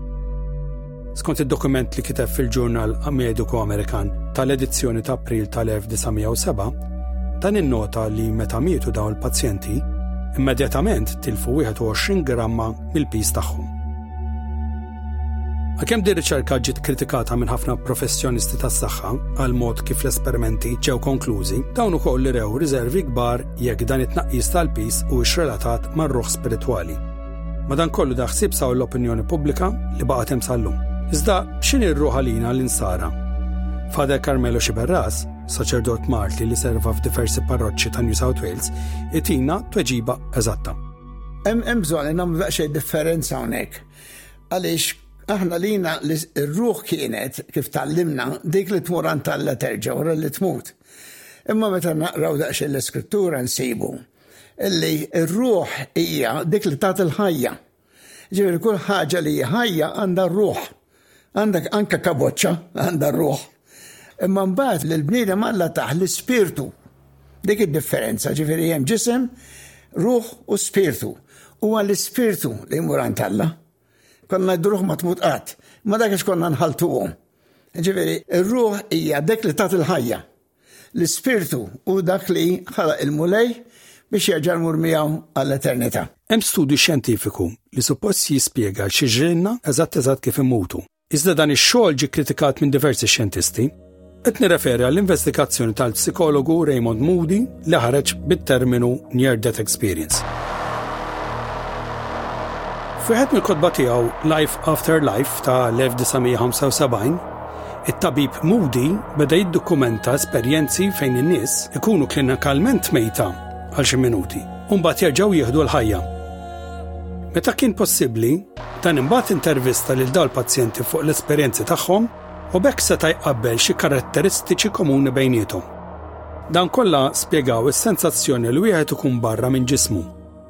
Skont id-dokument li kiteb fil-ġurnal Mediku Amerikan tal-edizzjoni ta' April tal-1907, dan innota li meta mietu dawn il-pazjenti, immedjatament tilfu 21 gramma mill-piż tagħhom. Għalkemm din riċerka ġiet kritikata minn ħafna professjonisti tas-saħħa għal mod kif l-esperimenti ġew konklużi, dawn ukoll li rew riservi kbar jekk dan it-tnaqqis tal-piż huwiex relatat mar-ruħ spiritwali. Madankollu da ħsieb saw l-opinjoni pubblika li baqgħet hemm sal-lum. Iżda x'inhi r-ruħ għalina l-insara? Fader Carmelo Xiberras, saċerdot Malti li serva f'diversi parroċċi ta' New South Wales, itina tweġiba eżatta. Hemm bżonn nagħmlu daqsxejn differenza hawnhekk. Għaliex aħna lina li r-ruħ kienet kif tallimna dik li tmur għand Alla terġa' wara li tmut. Imma meta naqraw daqsxejn l-iskrittura nsibu Illi r-ruħ hija dik li tagħti l-ħajja. Ġifieri kull ħaġa li hija ħajja għandha r-ruħ. Għandek anke kaboċċa għandha r-ruħ. Imma mbagħad li l-bniedem Alla taħ l-ispirtu. Dik id-differenza, ġifieri hemm ġisem, ruħ u spirtu. Huwa l-ispirtu li jmur għand Alla. Konna d-ruħ ma tmut qatt, ma dak konna nħaltuhom. Ġifieri, ir-ruħ hija dik li tagħti l-ħajja. L-ispirtu hu dak li ħalaq il-Mulej biex jerġa' jmur miegħu għall-eternità. Hemm studju xjentifiku li suppost jispjega xi ġrilna eżatt eżatt kif immutu. Iżda dan ix-xogħol ġie kkritikat minn diversi xjentisti. Qed nirreferi għall-investigazzjoni tal-psikologu Raymond Moody li ħareġ bit-terminu Near Death Experience. F'wieħed mill-kotba tiegħu Life After Life ta' l-1975, It-tabib Moody beda jiddokumenta esperjenzi fejn in-nies ikunu klinikalment mejta għal xi minuti u mbagħad jerġgħu jieħdu l-ħajja. Meta kien possibbli, dan imbagħad intervista lil dawn il-pazjenti fuq l-esperjenzi tagħhom u b'hekk seta' jqabbel xi karatteristiċi komuni bejniethom. Dawn kollha spjegaw is-sensazzjoni li wieħed ikun barra minn ġismu,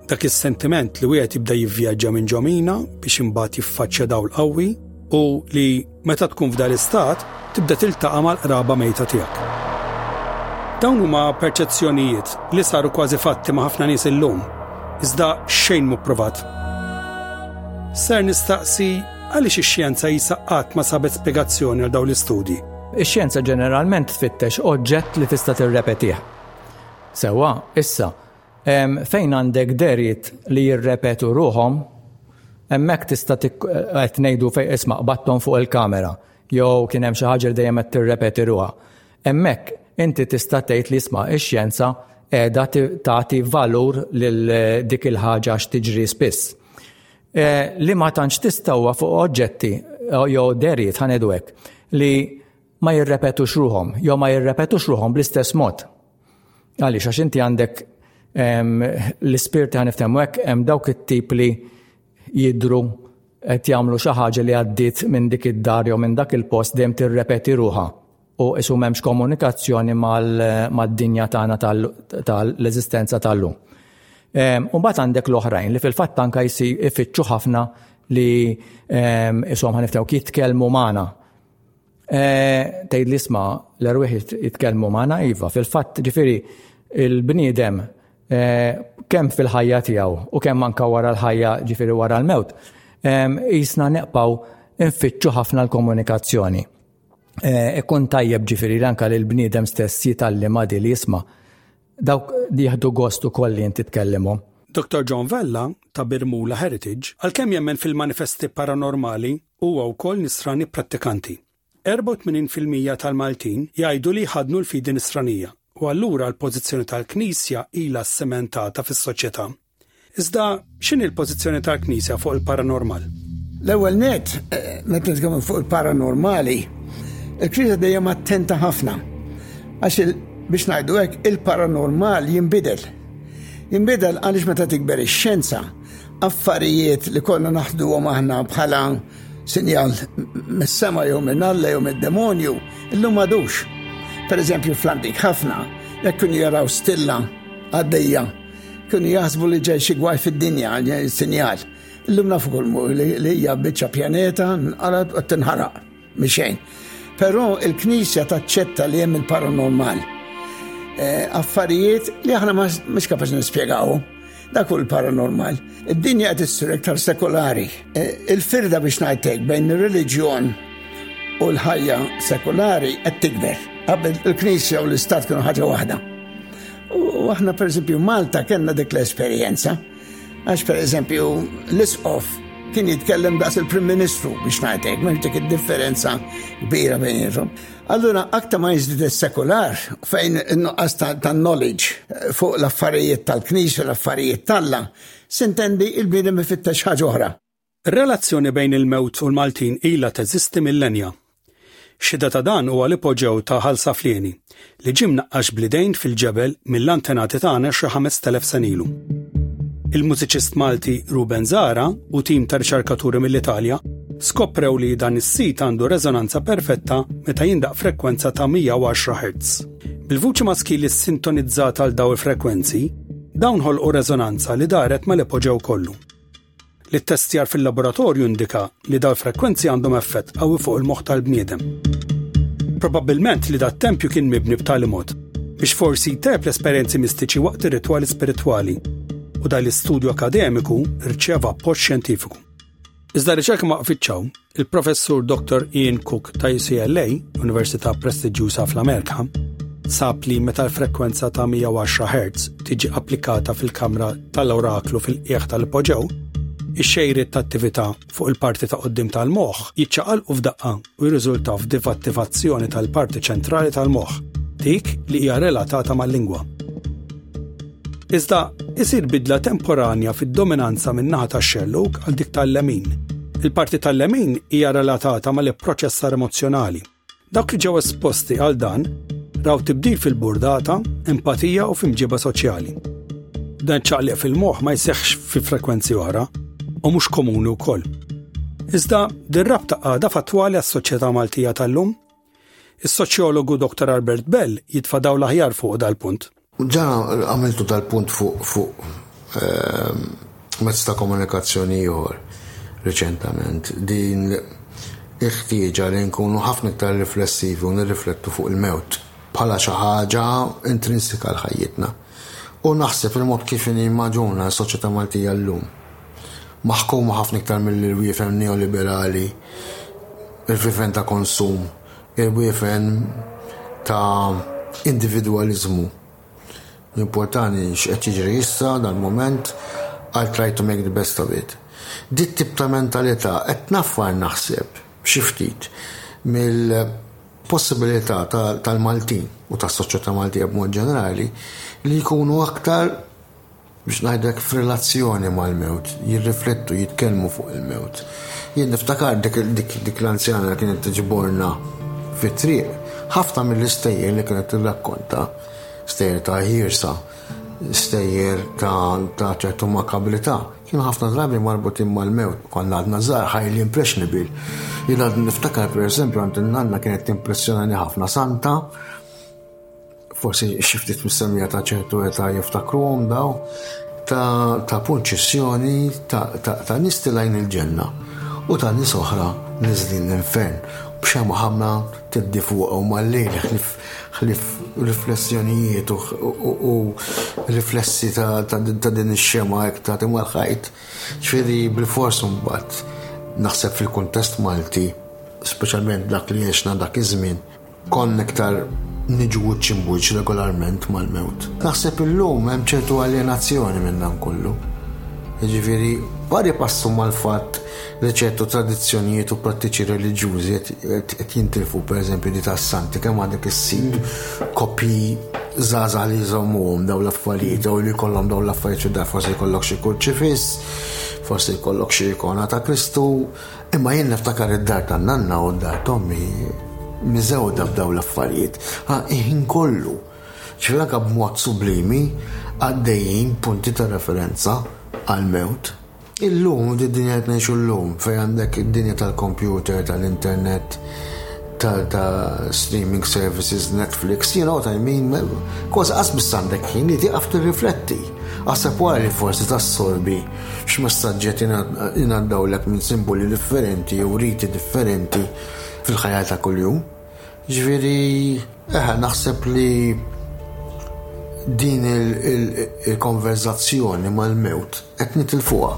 dak is-sentiment li wieħed jibda jivvjaġġa minn ġo mina biex imbagħad jiffaċċja dawl qawwi u li Meta tkun f'dan l-istat, tibda tiltaqa' mal-qraba mejta tiegħek. Dawn huma perċezzjonijiet li saru kważi fatti ma' ħafna nies illum, iżda xejn mhu pprovat. Ser nistaqsi għaliex ix-xjenza qisha qatt ma sabet spjegazzjoni għal dawn l-istudji. Ix-xjenza ġeneralment tfittex oġġett li tista' tirrepetih. Sewwa, issa, Fejn għandek dehriet li jirrepetu ruħhom, hemmhekk tista' qed ngħidu fejn isma' qbadthom fuq il-kamera jew kien hemm xi ħaġa li dejjem qed tirrepeti ruħha. Hemmhekk inti tista' tgħid li isma' ix-xjenza qiegħda tagħti valur lil dik il-ħaġa għax tiġri spiss. Li ma tantx tista' huwa fuq oġġetti jew dehriet ħa ngħidu hekk li ma jirrepetux ruħhom jew ma jirrepetux ruħhom bl-istess mod. Għaliex għax inti għandek l-ispirti għan iftemmu hekk hemm dawk it-tip li jidru qed jagħmlu xi ħaġa li għaddiet minn dik id-dar jew minn dak il-post dejjem tirrepeti ruha u isu m'hemmx komunikazzjoni mad-dinja tagħna tal-eżistenza tal-lum. U mbagħad għandek l-oħrajn li fil-fatt anke jsi ifittxu ħafna li isom ħaniftew jitkellmu magħna Eh, tgħid li isma' l-erwieħ jitkellmu magħna iva, fil-fatt ġifieri il-bniedem eh, kemm fil-ħajja tiegħu u kemm anka wara l-ħajja ġifieri wara l-mewt, jisna neqpaw infittxu ħafna l-komunikazzjoni. Eh, ikun tajjeb ġifieri anka li l-bniedem stess jitgħallem għadi li jisma' dawk li jieħdu gost ukoll li inti tkellimhom. Dr. John Vella ta' Birmula Heritage għalkemm jemmen fil-manifesti paranormali Huwa wkoll Nisrani prattikanti. 84 fil-mija tal-Maltin jgħidu li jħaddnu l-fidi Nisranija u allura l-pożizzjoni tal-Knisja ilha ssementata fis-soċjetà. Iżda x'inhi l-pożizzjoni tal-Knisja fuq il-paranormal? L-ewwel nett, meta nitkellmu fuq il-paranormali, il-Knisja dejjem attenta ħafna. Għax biex ngħidu hekk, il-paranormal jinbidel. Jinbidel għaliex meta tikber ix-xjenza, affarijiet li konna naħduhom aħna bħala sinjal mis-sema jew minn Alla jew mid-demonju, illum madux. Per eżempju, fl-antik ħafna, jekk kienu jaraw stilla għaddejja, kienu jaħsbu li ġej xi gwaj fid-dinja, sinjal. Illum nafu kulmu li hija biċċa pjaneta nqarat u tinħaraq. Mixejn. Però il-Knisja taċċetta li hemm il-paranormal. Eh, affarijiet li aħna mhux kapax nispjegaw. Dak hu l-paranormal. Id-dinja qed issir iktar sekolari. Eh, il-firda biex ngħidlek bejn ir-reliġjon u l-ħajja sekolari qed tikber. Qabel il-Knisja u l-Istat kienu ħaġa waħda. U aħna pereżempju Malta kellna dik l-esperjenza. Għax per eżempju, l-isqof kien jitkellem daqs il-Prim Ministru biex ngħidlek, ma dik id-differenza kbira bejnietom. Allura aktar ma jiżdid is-sekular fejn in-nuqqas ta' knowledge eh, fuq l-affarijiet tal-Knisja, l-affarijiet tal-la, sintendi il-bniedem ifittex ħaġa oħra. Ir-relazzjoni bejn il-mewt u l-Maltin ilha teżisti millenja. Xhieda ta' dan huwa l-ipoġew ta' Ħal Saflieni, li ġie mnaqqax bl-idejn fil-ġebel mill-antenati tagħna xi ħamest telef sena ilu. Il-mużiċist Malti Ruben Zahra u tim ta' riċerkaturi mill-Italja skoprew li dan is-sit għandu reżonanza perfetta meta jindaqq frekwenza ta' 110 Hz. Bil-vuċi maskili ssintonizzata għal dawn il-frekwenzi, dawn ħolqu reżonanza li daret mal-ipoġew kollu. li ttestjar fil-laboratorju indika li dal-frekwenzi għandhom effett qawwi fuq il-moħħ tal-bniedem. Probabbilment li dat-tempju kien mibni b'tali mod biex forsi jtejjeb l-esperjenzi mistiċi waqt ir-ritwali spiritwali u dal-istudju akademiku rċieva appoġġ xjentifiku. Iżda r-riċerka ma waqfitx hawn. Il-Professur Dr. Ian Cook ta' UCLA, Università prestiġjuża fl-Amerika, sab li meta l-frekwenza ta' 110 Hz tiġi applikata fil-kamra tal-oraklu fil-qieħ tal-ipoġew, ix-xejriet ta' attività fuq il-parti ta' qoddim tal-moħħ jiċċaqalqu f'daqqa u jirriżultaw f'divattivazzjoni tal-parti ċentrali tal-moħħ, dik li hija relatata mal-lingwa. Iżda isir bidla temporanja fid-dominanza min-naħa tax-xellug għal dik tal-lemin. Il-parti tal-lemin hija relatata mal-ipproċessar emozzjonali. Dawk li ġew esposti għal dan raw tibdil fil-burdata, empatija u fimġiba soċjali. Dan ċaqliq fil-moħ ma jseħħx fi frekwenzi oħra u mhux komuni wkoll. Iżda, din rabta għada fattwali għas-soċjetà Maltija tal-lum Is-soċjologu Dr. Albert Bell jitfa' dawl aħjar fuq dal-punt. Ġa għamiltu dal-punt fuq ehm, mezz ta' komunikazzjoni ieħor riċentament din il-ħtieġa li nkunu ħafna iktar riflessivi u nirriflettu fuq il-mewt bħala xi ħaġa intrinsika l-ħajjitna. U naħseb il-mod kif inhi magħġuna s-soċjetà Maltija llum, maħkuma ħafna iktar mill-wiefen neoliberali, il-wiefen ta' konsum, il-wiefen ta' individwaliżmu. Jimportani x'qed jiġri issa, dal-mument, I'll try to make the best of it. Dit-tip ta' mentalità qed tnaffar naħseb, xi ftit, mill- possibilità tal-Maltin u tas-soċjetà Maltija b'mod ġenerali li jkunu aktar biex ngħidlek f'relazzjoni mal-mewt, jirriflettu, jitkellmu fuq il-mewt. Jien niftakar dik, dik, dik l-anzjana li kienet tiġborna fit-triq, ħafna mill-istejjer li kienet tirrakkonta, stejjer ta' ħirsa, stejjer ta' ta' ċertu makabilità, Kienu ħafna drabi marbutin mal-mewt. Konna għadna żgħar highly impressionable. Jien għadni niftakar pereżempju għand in-nanna kienet timpressjonani ħafna santa, forsi xi ftit mistennija ta' ċertu età jiftakruhom daw, ta' punċissjoni ta' nies tilgħin il-ġenna u ta' nies oħra niżlin l-infern b'xemgħa ħamra tiddi fuqhom mal-lejl ħlief Ħlief riflessjonijiet u riflessi ta' din ix-xemgħa hekk tagħti mal-ħajt, ġifieri bilfors imbagħad naħseb fil-kuntest Malti, speċjalment dak li għexna dak iż-żmien, konna iktar niġu wiċċ imbuċċ regolarment mal-mewt. Naħseb illum hemm ċertu aljenazzjoni minn dan kollu. Jiġifieri, barra jpassu mal-fatt li ċertu tradizzjonijiet u prattiċi reliġjużi qed jintilfu, pereżempju di tas-santi kemm għadek issib kopji żgħażagħ li jżommuhom dawn l-affarijiet jew li jkollhom dawn l-affarijiet xi dar forsi jkollok xi kurċifiss, forsi jkollok xi ikona ta' Kristu, imma jien niftakar id-dar tan-nanna u d-dar tommi miżewda f'dawn l-affarijiet. Ha, iħin kollu. Ċfilaka b'mod sublimi għaddejjin punti ta' referenza għal-mewt. Illum, u d-dinja li qed ngħixu llum, fejn għandek id-dinja tal-kompjuter, tal-internet, ta' ta' streaming services, Netflix, you know what I mean, kważi qas biss għandek ħin li tieqaf tirrifletti. Aħseb wara li forsi tassorbi x'messaġġiet ingħaddawlek minn simboli differenti jew riti differenti fil-ħajja ta' kuljum. Jiġifieri, eħe, naħseb li din il-konverżazzjoni mal-mewt qed nitilfuha.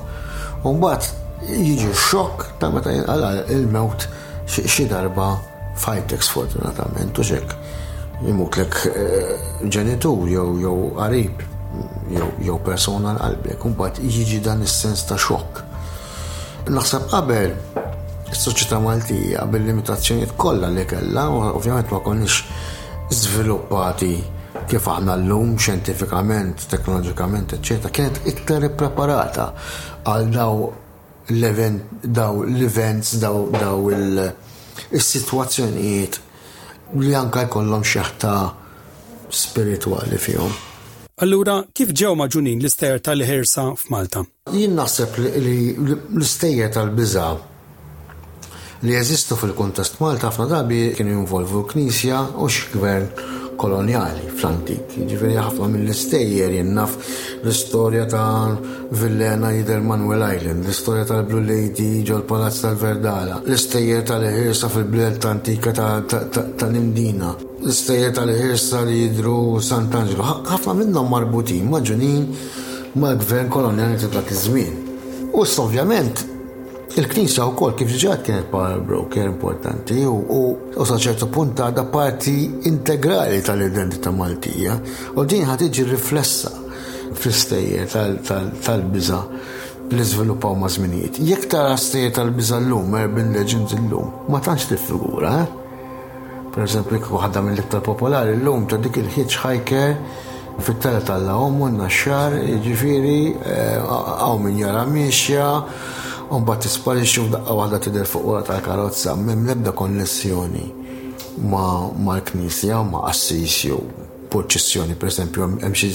U mbagħad jiġi x-xokk ta' meta jinqala' il-mewt xi darba f'ħajtek sfortunatament u x'hekk. Imutlek eh, ġenitur jew qarib jew persuna l-qalbek, u mbagħad jiġi dan is-sens ta' xokk. Naħseb qabel is-soċjetà Maltija bil-limitazzjonijiet kollha li kellha, ovvjament ma konniex żviluppati kif aħna llum xjentifikament, teknoloġikament, eċċetera, kienet iktar ippreparata għal daw l-event, daw l-events, daw daw is-sitwazzjonijiet li anke jkollhom xi ħta spiritwali fihom. Allura, kif ġew maġunin l-istejer tal-ħirsa f'Malta? Jien naħseb li l-istejjer tal-biża' li jeżistu fil-kuntest Malti ħafna drabi kienu jinvolvu l-Knisja u xi gvern kolonjali fl-antik. Jiġifieri ħafna mill-istejjer jien naf l-istorja ta' Villena jidher Manuel Island, l-istorja tal-Blue Lady ġol-Palazz tal-Verdala, l-istejjer tal-ħirsa fil-belt antika ta' l-Imdina, l-istejjer tal-ħirsa li jidhru Sant'Angelo, ħafna minnhom marbutin ma' Ġunin. mal-gvern kolonjali ta' dak iż-żmien. U issa ovvjament il-Knisja wkoll kif diġà għedt kienet power broker importanti u u sa ċertu punt għadha parti integrali tal-identità Maltija u din ħa tiġi riflessa fl-istejjer tal-biża' li żviluppaw maż-żminijiet. Jekk tara stejjer tal-biża' llum, urban legends illum, ma tantx tiffigura, eh? Per eżempju, waħda mill-iktar popolari llum ta' dik il-hitchhiker U fit-tala tal-Lawmu n-Naxxar, jiġifieri, hawn min jara miexja u mbagħad tisparixxi u f'daqqa waħda tidher fuq wara tal-karozza. M'hemm l-ebda konnessjoni mal-knisja, ma' qassis jew purċissjoni. Pereżempju, hemm xi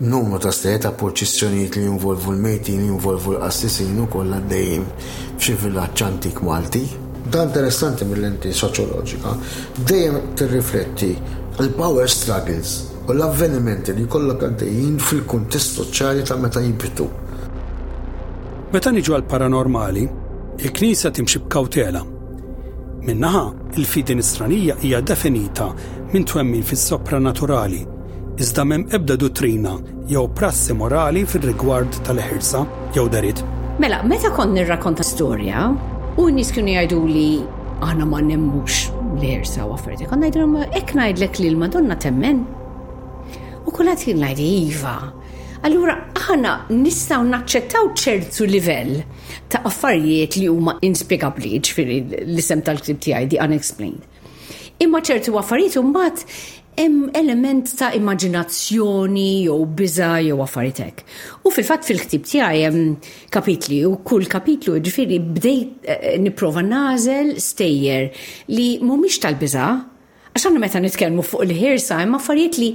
numru ta' stejjer ta' purċissjonijiet li jinvolvu l-mejtin, jinvolvu l-qassisin ukoll għaddejjin f'xi vilaġġ antik Malti. Dan interessanti mil-lenti soċjoloġika, dejjem tirrifletti l-power struggles u l-avvenimenti li jkollok għaddejjin fil-kuntest soċjali ta' meta jibtu. Meta niġu għall-paranormali, il-Knisja timxi b'kawtela. Minn naħa, il-fidi nisranija hija definita minn twemmin fis-sopranaturali, iżda m'hemm ebda duttrina jew prassi morali fir-rigward tal-ħirsa jew derit. Mela, meta kont nirrakonta storja, u n-nies kienu jgħiduli aħna ma nemmux li ħirsa u affarijiet, kont ngħidilhom hekk ngħidlek li l-Madonna temmen. U kulħadd jien ngħid iva. Allura aħna nistgħu naċċettaw ċertu livell ta' affarijiet li huma inspjegabbli, ġifieri l-isem tal-ktib tiegħi di unexplained. Imma ċertu affarijiet imbagħad hemm element ta' immaġinazzjoni jew biża' jew affarijiet hekk. U fil-fatt fil-ħtib tiegħi hemm kapitli u kull kapitlu ġifieri bdejt eh, nipprova nagħżel stejjer li mhumiex tal-biża' għax għandna meta nitkellmu fuq il-ħirsa hemm affarijiet li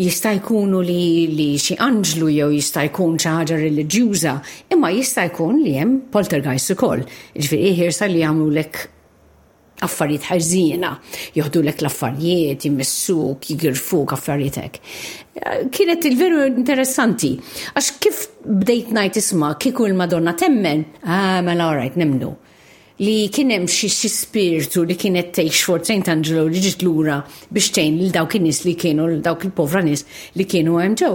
jista' jkunu li, li xi anġlu jew jista' jkun xi ħaġa reliġjuża, imma jista' jkun li hemm poltergeist ukoll. Ġifieri ħirsa li jagħmlulek affarijiet ħarżina, joħdulek l-affarijiet, jmissuk, jigirfuk, affarijiet hekk. Kienet il-veru interessanti, għax kif bdejt ngħid isma' kieku l-Madonna temmen, ah mela orajt nemnu li kien hemm xi spirtu li kienet tgħix for Saint Angelo li ġiet lura biex tgħin lil dawk in-nies li kienu dawk il-povra nies li kienu hemm ġew.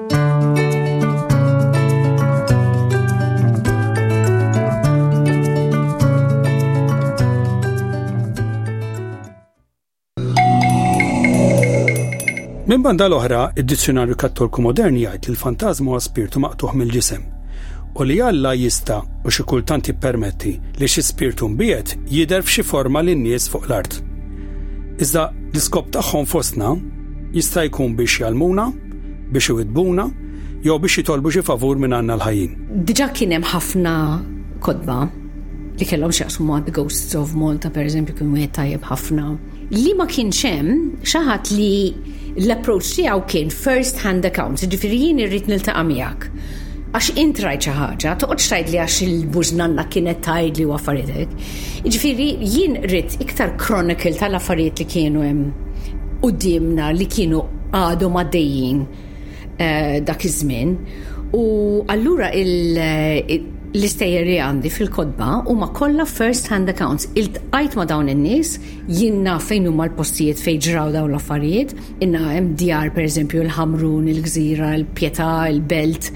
Minn banda l-oħra, id-Dizzjonarju Kattolku Modern jgħid li l-fantażmu huwa spirtu maqtuħ mill-ġisem u li Alla jista' u xi kultant jippermetti li xi spirtu mbiet jidher f'xi forma lin nies fuq l-art. Iżda l-iskop tagħhom fostna jista' jkun biex jalmuna biex iwiddbuna jew biex jitolbu xi favur mingħandna l-ħajjin. Diġà kien hemm ħafna kotba li kellhom x'jaqsmu ma' The Ghosts of Malta pereżempju kien wieħed tajjeb ħafna. Li ma kienx hemm xi ħadd li l-approach tiegħu kien first hand accounts, jiġifieri jien irrid niltaqa' miegħek. Għax int rajt xi ħaġa, toqgħodx tgħidli għax il-bużnanna kienet tgħidli u affarijiet Jiġifieri jien qridt iktar chronicle tal-affarijiet li kienu hemm quddiemna li kienu għadhom għaddejjin dak iż-żmien u allura l-istejjer li għandi fil-kotba huma kollha first hand accounts. Iltqajt ma' dawn in-nies, jien naf fejn huma l-postijiet fejn ġraw dawn l-affarijiet, hemm djar pereżempju l-Ħamrun, il-Gżira, il-Pietà, il-Belt,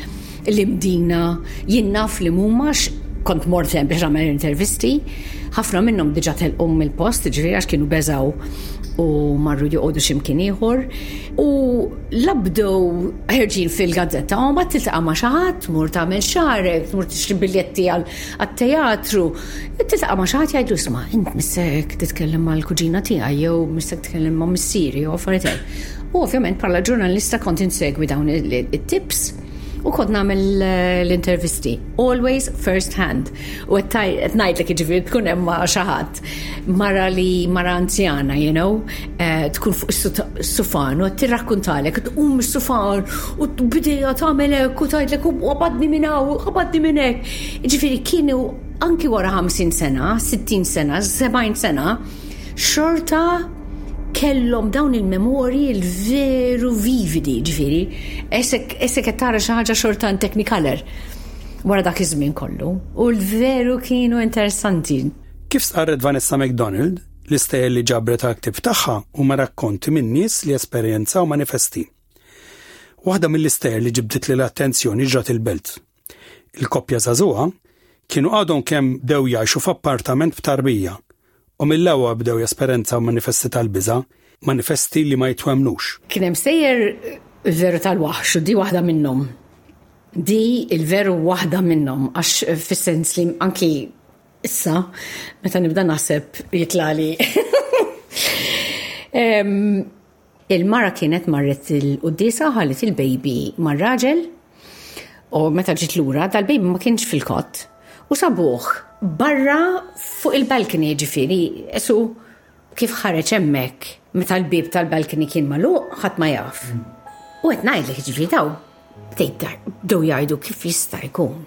l-Imdina, jien naf li mhuma għax kont mort hemm biex nagħmel intervisti, ħafna minnhom diġà telqu mill-post, ġifieri għax kienu beżgħu u marru joqogħdu xi mkien ieħor. U la bdew ħerġin fil-gazzetta, u mbagħad tiltaqa' ma' xi ħadd, tmur tagħmel xagħrek, tmur tixtri biljetti għat-teatru, tiltaqa' ma' xi ħadd jgħidlu isma' int missek titkellem mal-kuġina tiegħi jew missek titkellem ma' missieri jew affarijiet hekk. U ovvjament bħala ġurnalista kont insegwi dawn it-tips. U kont nagħmel l-intervisti, always first hand. U qed ngħidlek jiġifieri tkun hemm ma' xi ħadd. Mara li mara anzjana, you know, eh, tkun fuq is-sufan u qed tirrakkuntalek, tqum mis-sufan u bidejha tagħmel hekk u tgħidlek u qabadni minn hawn u qabadni minn hekk. Jiġifieri kienu anki wara 50 sena, 60 sena, 70 sena, xorta kellhom dawn il-memorji l-veru vividi, ġifieri, essek qed tara xi ħaġa xorta in technicolor wara dak iż-żmien kollu, u l-veru kienu interessanti. Kif stqarret Vanessa McDonald, l-istejjer li ġabret għall-ktieb tagħha huma rakkonti minn nies li esperjenzaw manifesti. Waħda mill-istejjer li ġibditli l-attenzjoni ġrat il-belt, Il-koppja żagħżugħa kienu għadhom kemm bdew jgħixu f'appartament b'tarbija u mill-ewwa bdew jesperenzaw manifesti tal-biża', manifesti li ma jitwemmnux. Kien hemm sejjer il-veru tal-waħx u di waħda minnhom. Di il-veru waħda minnhom għax fis-sens li anki issa meta nibda naħseb jitlali. Il-mara kienet marret il-quddiesa ħallit il-baby mar-raġel u meta ġiet lura dal-baby ma kienx fil-kott u sabuh barra fuq il-balcony ġifieri esu kif ħareġ hemmhekk meta l-bieb tal-balcony kien magħluq ħadd ma jaf. U qed ngħidlek ġifieri daw bdejt bdew jgħidu kif jista' jkun.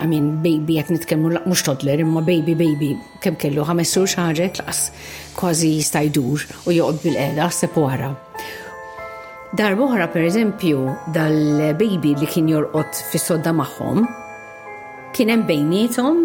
I mean, baby qed nitkellmu mhux toddler, imma baby baby kemm kellu ħames sur xaret laqas kważi jista' jdur u joqgħod bil-qeda ħseb wara. Darba oħra pereżempju dal-baby li kien jorqod fis-sodda magħhom kien hemm bejniethom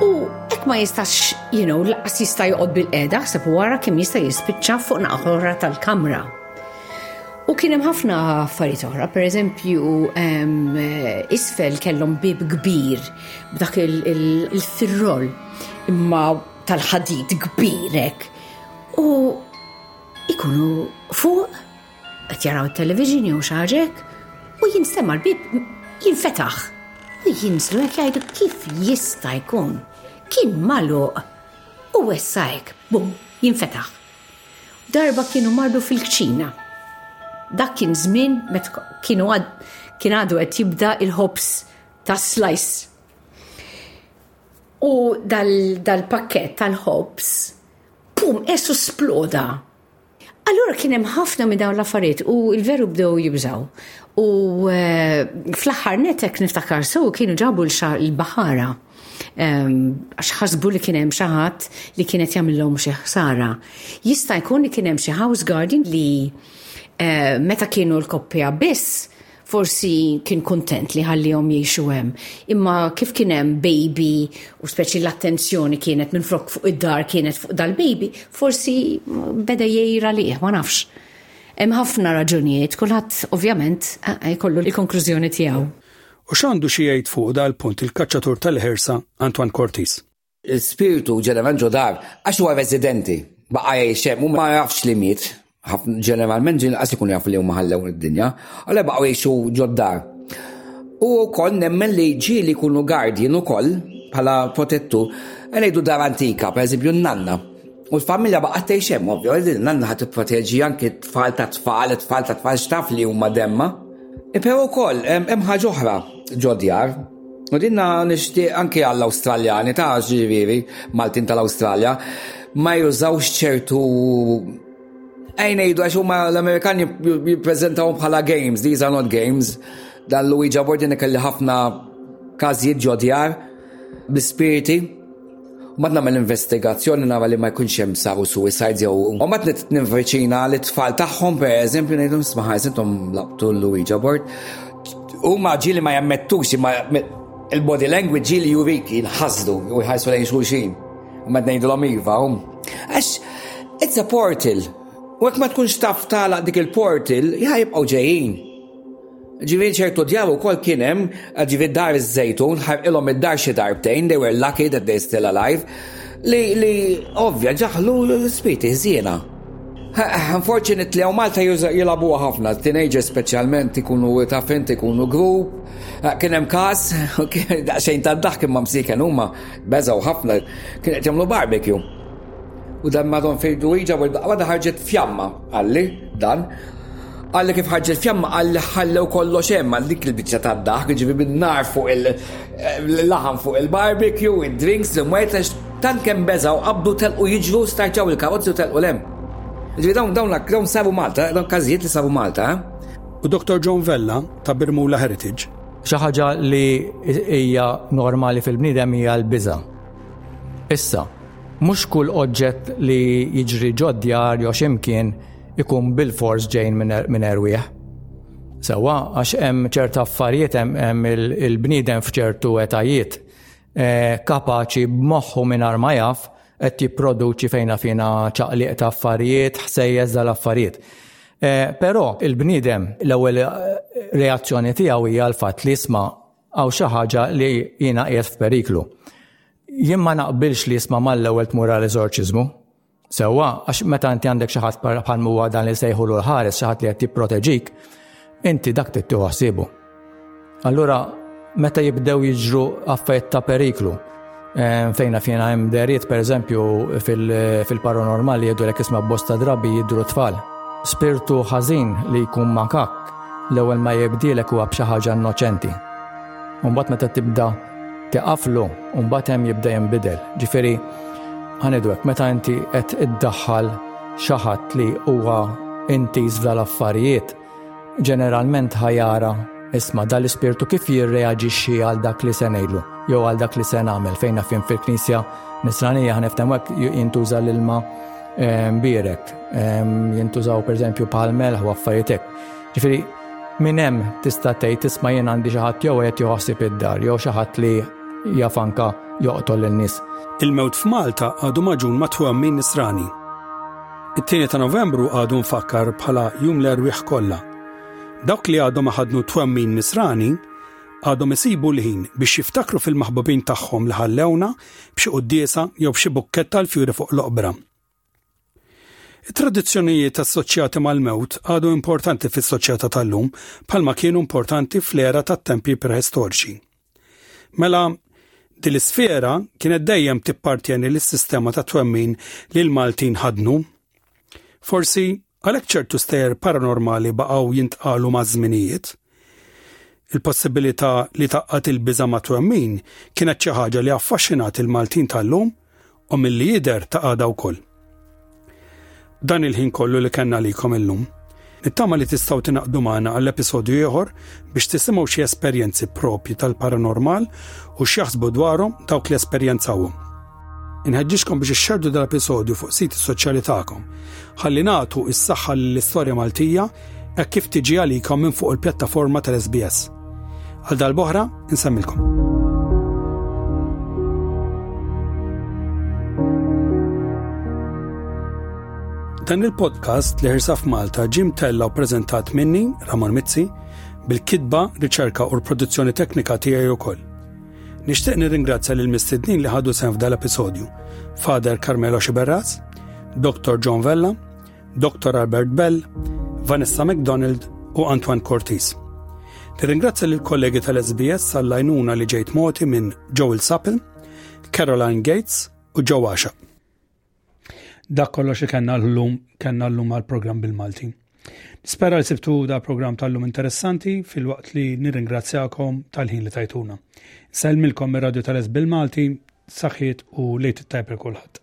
U hekk ma jistax, you know, laqas jista' joqgħod bil-qeda ħseb wara kemm jista' jispiċċa fuq naqħorra tal-kamra. U kien hemm ħafna affarijiet oħra, pereżempju isfel kellhom bib kbir b'dak il-firrol imma tal-ħadid kbirek. U ikunu fuq Qed jaraw it-television jew xi ħaġa hekk u jinsema' l-bieb jinfetaħ. U jinżlu hekk jgħidu kif jista' jkun kien magħluq u wessa hekk, bum, jinfetaħ. Darba kienu marru fil-kċina. Dak kien żmien meta kienu kien għadu qed jibda il-ħobs ta' slice. U dal-pakket tal-ħobs, pum, esu sploda. Allura kien hemm ħafna minn dawn l-affarijiet u l-veru bdew jibżaw. U eh, fl-aħħar netek niftakar so kienu ġabu l-baħara ehm, għax ħasbu li kien hemm xi ħadd li kienet jagħmilhom xi ħsara. Jista' jkun li kien hemm xi house garden li eh, meta kienu l-koppja biss forsi kien kuntent li ħallihom jgħixu hemm. Imma kif kien hemm baby u speċi l-attenzjoni kienet minn frok fuq id-dar kienet fuq dal-baby, forsi beda jgħira liħ, ma nafx. Hemm ħafna raġunijiet, kulħadd ovvjament eh, eh, jkollu l-konklużjoni tiegħu. U x'għandu xi jgħid fuq dal-punt il-kaċċatur tal-ħersa Antoine Cortis? L-ispirtu ġeneralment ġo dar għax huwa residenti, baqa' jgħix hemm u ma jafx li miet. Ġeneralment ġin qas ikun jaf li huma ħallew id-dinja, għalhekk baqgħu jgħixu ġo dar. U wkoll nemmen li ġieli jkunu guardian ukoll bħala protettur, ngħidu dar antika, pereżempju n-nanna. U l-familja baqgħet tgħix hemm, ovvju, nanna ħadd tipproteġi anke t-tfal ta' tfal, tfal ta' tfal x'taf li huma demma. Però wkoll hemm ħaġa oħra ġo djar. U dinna nixtieq anke għall-Awstraljani ta' ġifieri Maltin tal-Awstralja ma jużawx ċertu Ejn ngħidu għax huma l-Amerikan jippreżentaw bħala games, these are not games. Dan Luigi Bordin kelli ħafna każijiet ġodjar bi spiriti Mbagħad nagħmel investigazzjoni nara li ma jkunx hemm saru suicides jew mbagħad nit ninviċina lit-tfal tagħhom pereżempju ngħidhom isma' ħares intom laqtu l-Ouija board. Huma ġieli ma jammettux imma il-body language ġieli jurik jinħasdu u jħarsu lejn xulxin. U ma ngħidilhom iva. Għax it's a portal. U jekk ma tkunx taf tagħlaq dik il-portal, jibqgħu ġejjin. Ġifieri ċertu djar ukoll kien hemm, ġifieri dar iż-Żejtun, ħarqilhom id-dar xi darbtejn, they were lucky that they still alive, li ovvja ġaħlu l-ispirti ħżiena. Unfortunately, għaw Malta jilabuha ħafna, teenagers speċjalment ikunu ta' fint ikunu grupp, ah, kien hemm każ, xejn ta' daħk imma msiken huma beżgħu ħafna, kien qed jagħmlu barbecue. U dan madon fejdu iġa u l-baqwa da ħarġet fjamma, għalli, dan. Għalli kif ħarġet fjamma għalli ħallew kollo xem għal dik il-bicċa ta' daħk, ġivi bin-nar fuq il-laħam fuq il-barbecue, il-drinks, il-mwajt, għax tant kem bezaw qabdu telqu jiġru starċaw il-karozzi u telqu lem. Ġivi dawn dawn dawn sabu Malta, dawn kazijiet li sabu Malta. U Dr. John Vella ta' Birmula Heritage. Xi ħaġa li hija normali fil-bniedem hija l-biża'. Issa, Mhux kull oġġett li jiġri ġod-djar jew xi mkien ikun bilfors ġejn minn erwieħ. Sewwa, għax hemm ċerta affarijiet hemm il-bniedem f'ċertu etajiet eh, kapaċi b'moħħu mingħajr ma jaf qed jipproduċi fejna fina ċaqliq ta' affarijiet, ħsejjes dal-affarijiet. Eh, però il-bniedem l-ewwel eh, reazzjoni tiegħu hija l-fatt li jisma' Hawn xi ħaġa li jiena qiegħed f'periklu. Jien ma naqbilx li isma' mal-ewwel tmur għal eżorċiżmu. Sewwa, għax meta inti għandek xi ħadd bħal huwa dan li sejħulu l-ħares xi ħadd li qed jipproteġik, inti dak tittieħu ħsiebu. Allura, meta jibdew jiġru affarijiet ta' periklu, Ehm, fejna fjena hemm deriet, per eżempju, fil-paranormal li jiddu l isma bosta drabi jidru tfal. Spirtu ħażin li jkun makak, l-ewwel ma jibdilek huwa b'xi ħaġa innoċenti. Mbagħad meta tibda tiqaflu, mbagħad hemm jibda jinbidel. Ġifieri, ħanidwek, meta inti qed iddaħħal xi ħadd li huwa intiż f'dal affarijiet, Ġeneralment ħajara isma' dal-ispirtu kif jirreaġixxi għal dak li se ngħidlu jew għal dak li se nagħmel fejn nafhim fil-Knisja Nisranija ħneftem hekk jintuża l-ilma ehm, birek, ehm, jintużaw pereżempju bħal melħ u affarijiet hekk. Ġifieri minn hemm tista' tgħid tisma' jien għandi xi ħadd jew qed joħsib id-dar jew xi ħadd li jafanka joqtol lin-nies. Il-mewt f'Malta għadu maġun ma' twemmin nisrani. It-tieni ta' Novembru għadu mfakkar bħala Jum l-Erwieħ kollha. Dawk li għadhom ma ħadnu twemmin Nisrani għadhom isibu l-ħin biex jiftakru fil-maħbubin tagħhom li ħallewna b'xi quddiesa jew b'xi bukkett tal-fjuri fuq l-oqbra. It-tradizzjonijiet assoċjati mal-mewt għadu importanti fis-soċjetà tal-lum bħalma kienu importanti fl-era tat-tempji prehistoriċi. Mela, din l-isfera kienet dejjem tippartjeni lis-sistema ta' twemmin li l-Maltin ħadnu. Forsi għalhekk ċertu stejer paranormali baqgħu jintqalu maż-żminijiet. Il-possibilità li taqqat il-biża' ma' twemmin kienet xi ħaġa li affaxxinat il-Maltin tal-lum u milli jidher ta' għada wkoll. Dan il-ħin kollu li kellna likom illum. Nittama li tistgħu tinaqdu magħna għall episodju ieħor biex tisimgħu xi esperjenzi propji tal-paranormal u x'jaħsbu dwarhom dawk li esperjenzawhom. Inħeġġixkom biex ixxerdu dal-episodju fuq siti soċjali tagħkom. Ħalli nagħtu is-saħħa lill-istorja Maltija hekk kif tiġi għalikom minn fuq il-pjattaforma tal-SBS. Għal darb'oħra, insemmilkom. Dan il-podcast li ħirsa f'Malta ġim tella u prezentat minni, Ramon Mizzi, bil-kitba, riċerka u l-produzzjoni teknika tiegħi wkoll. Nixtieq nirringrazzja lil mistednin li ħadu sen f'dal episodju, Fader Carmelo Xiberraz, Dr. John Vella, Dr. Albert Bell, Vanessa McDonald u Antoine Cortis. Nirringrazzja lill kollegi tal-SBS għall-għajnuna li ġejt moti minn Joel Sappin, Caroline Gates u Joe Asha. Dak kollox li kellna l-lum, kellna l-lum għal-programm bil-Malti. Nispera li sibtu da program tal-lum interessanti fil-waqt li nirringrazzjakom tal-ħin li tajtuna. Selmilkom mir-radju tal-es bil-Malti, saħħiet u lejt it-tajb kulħadd.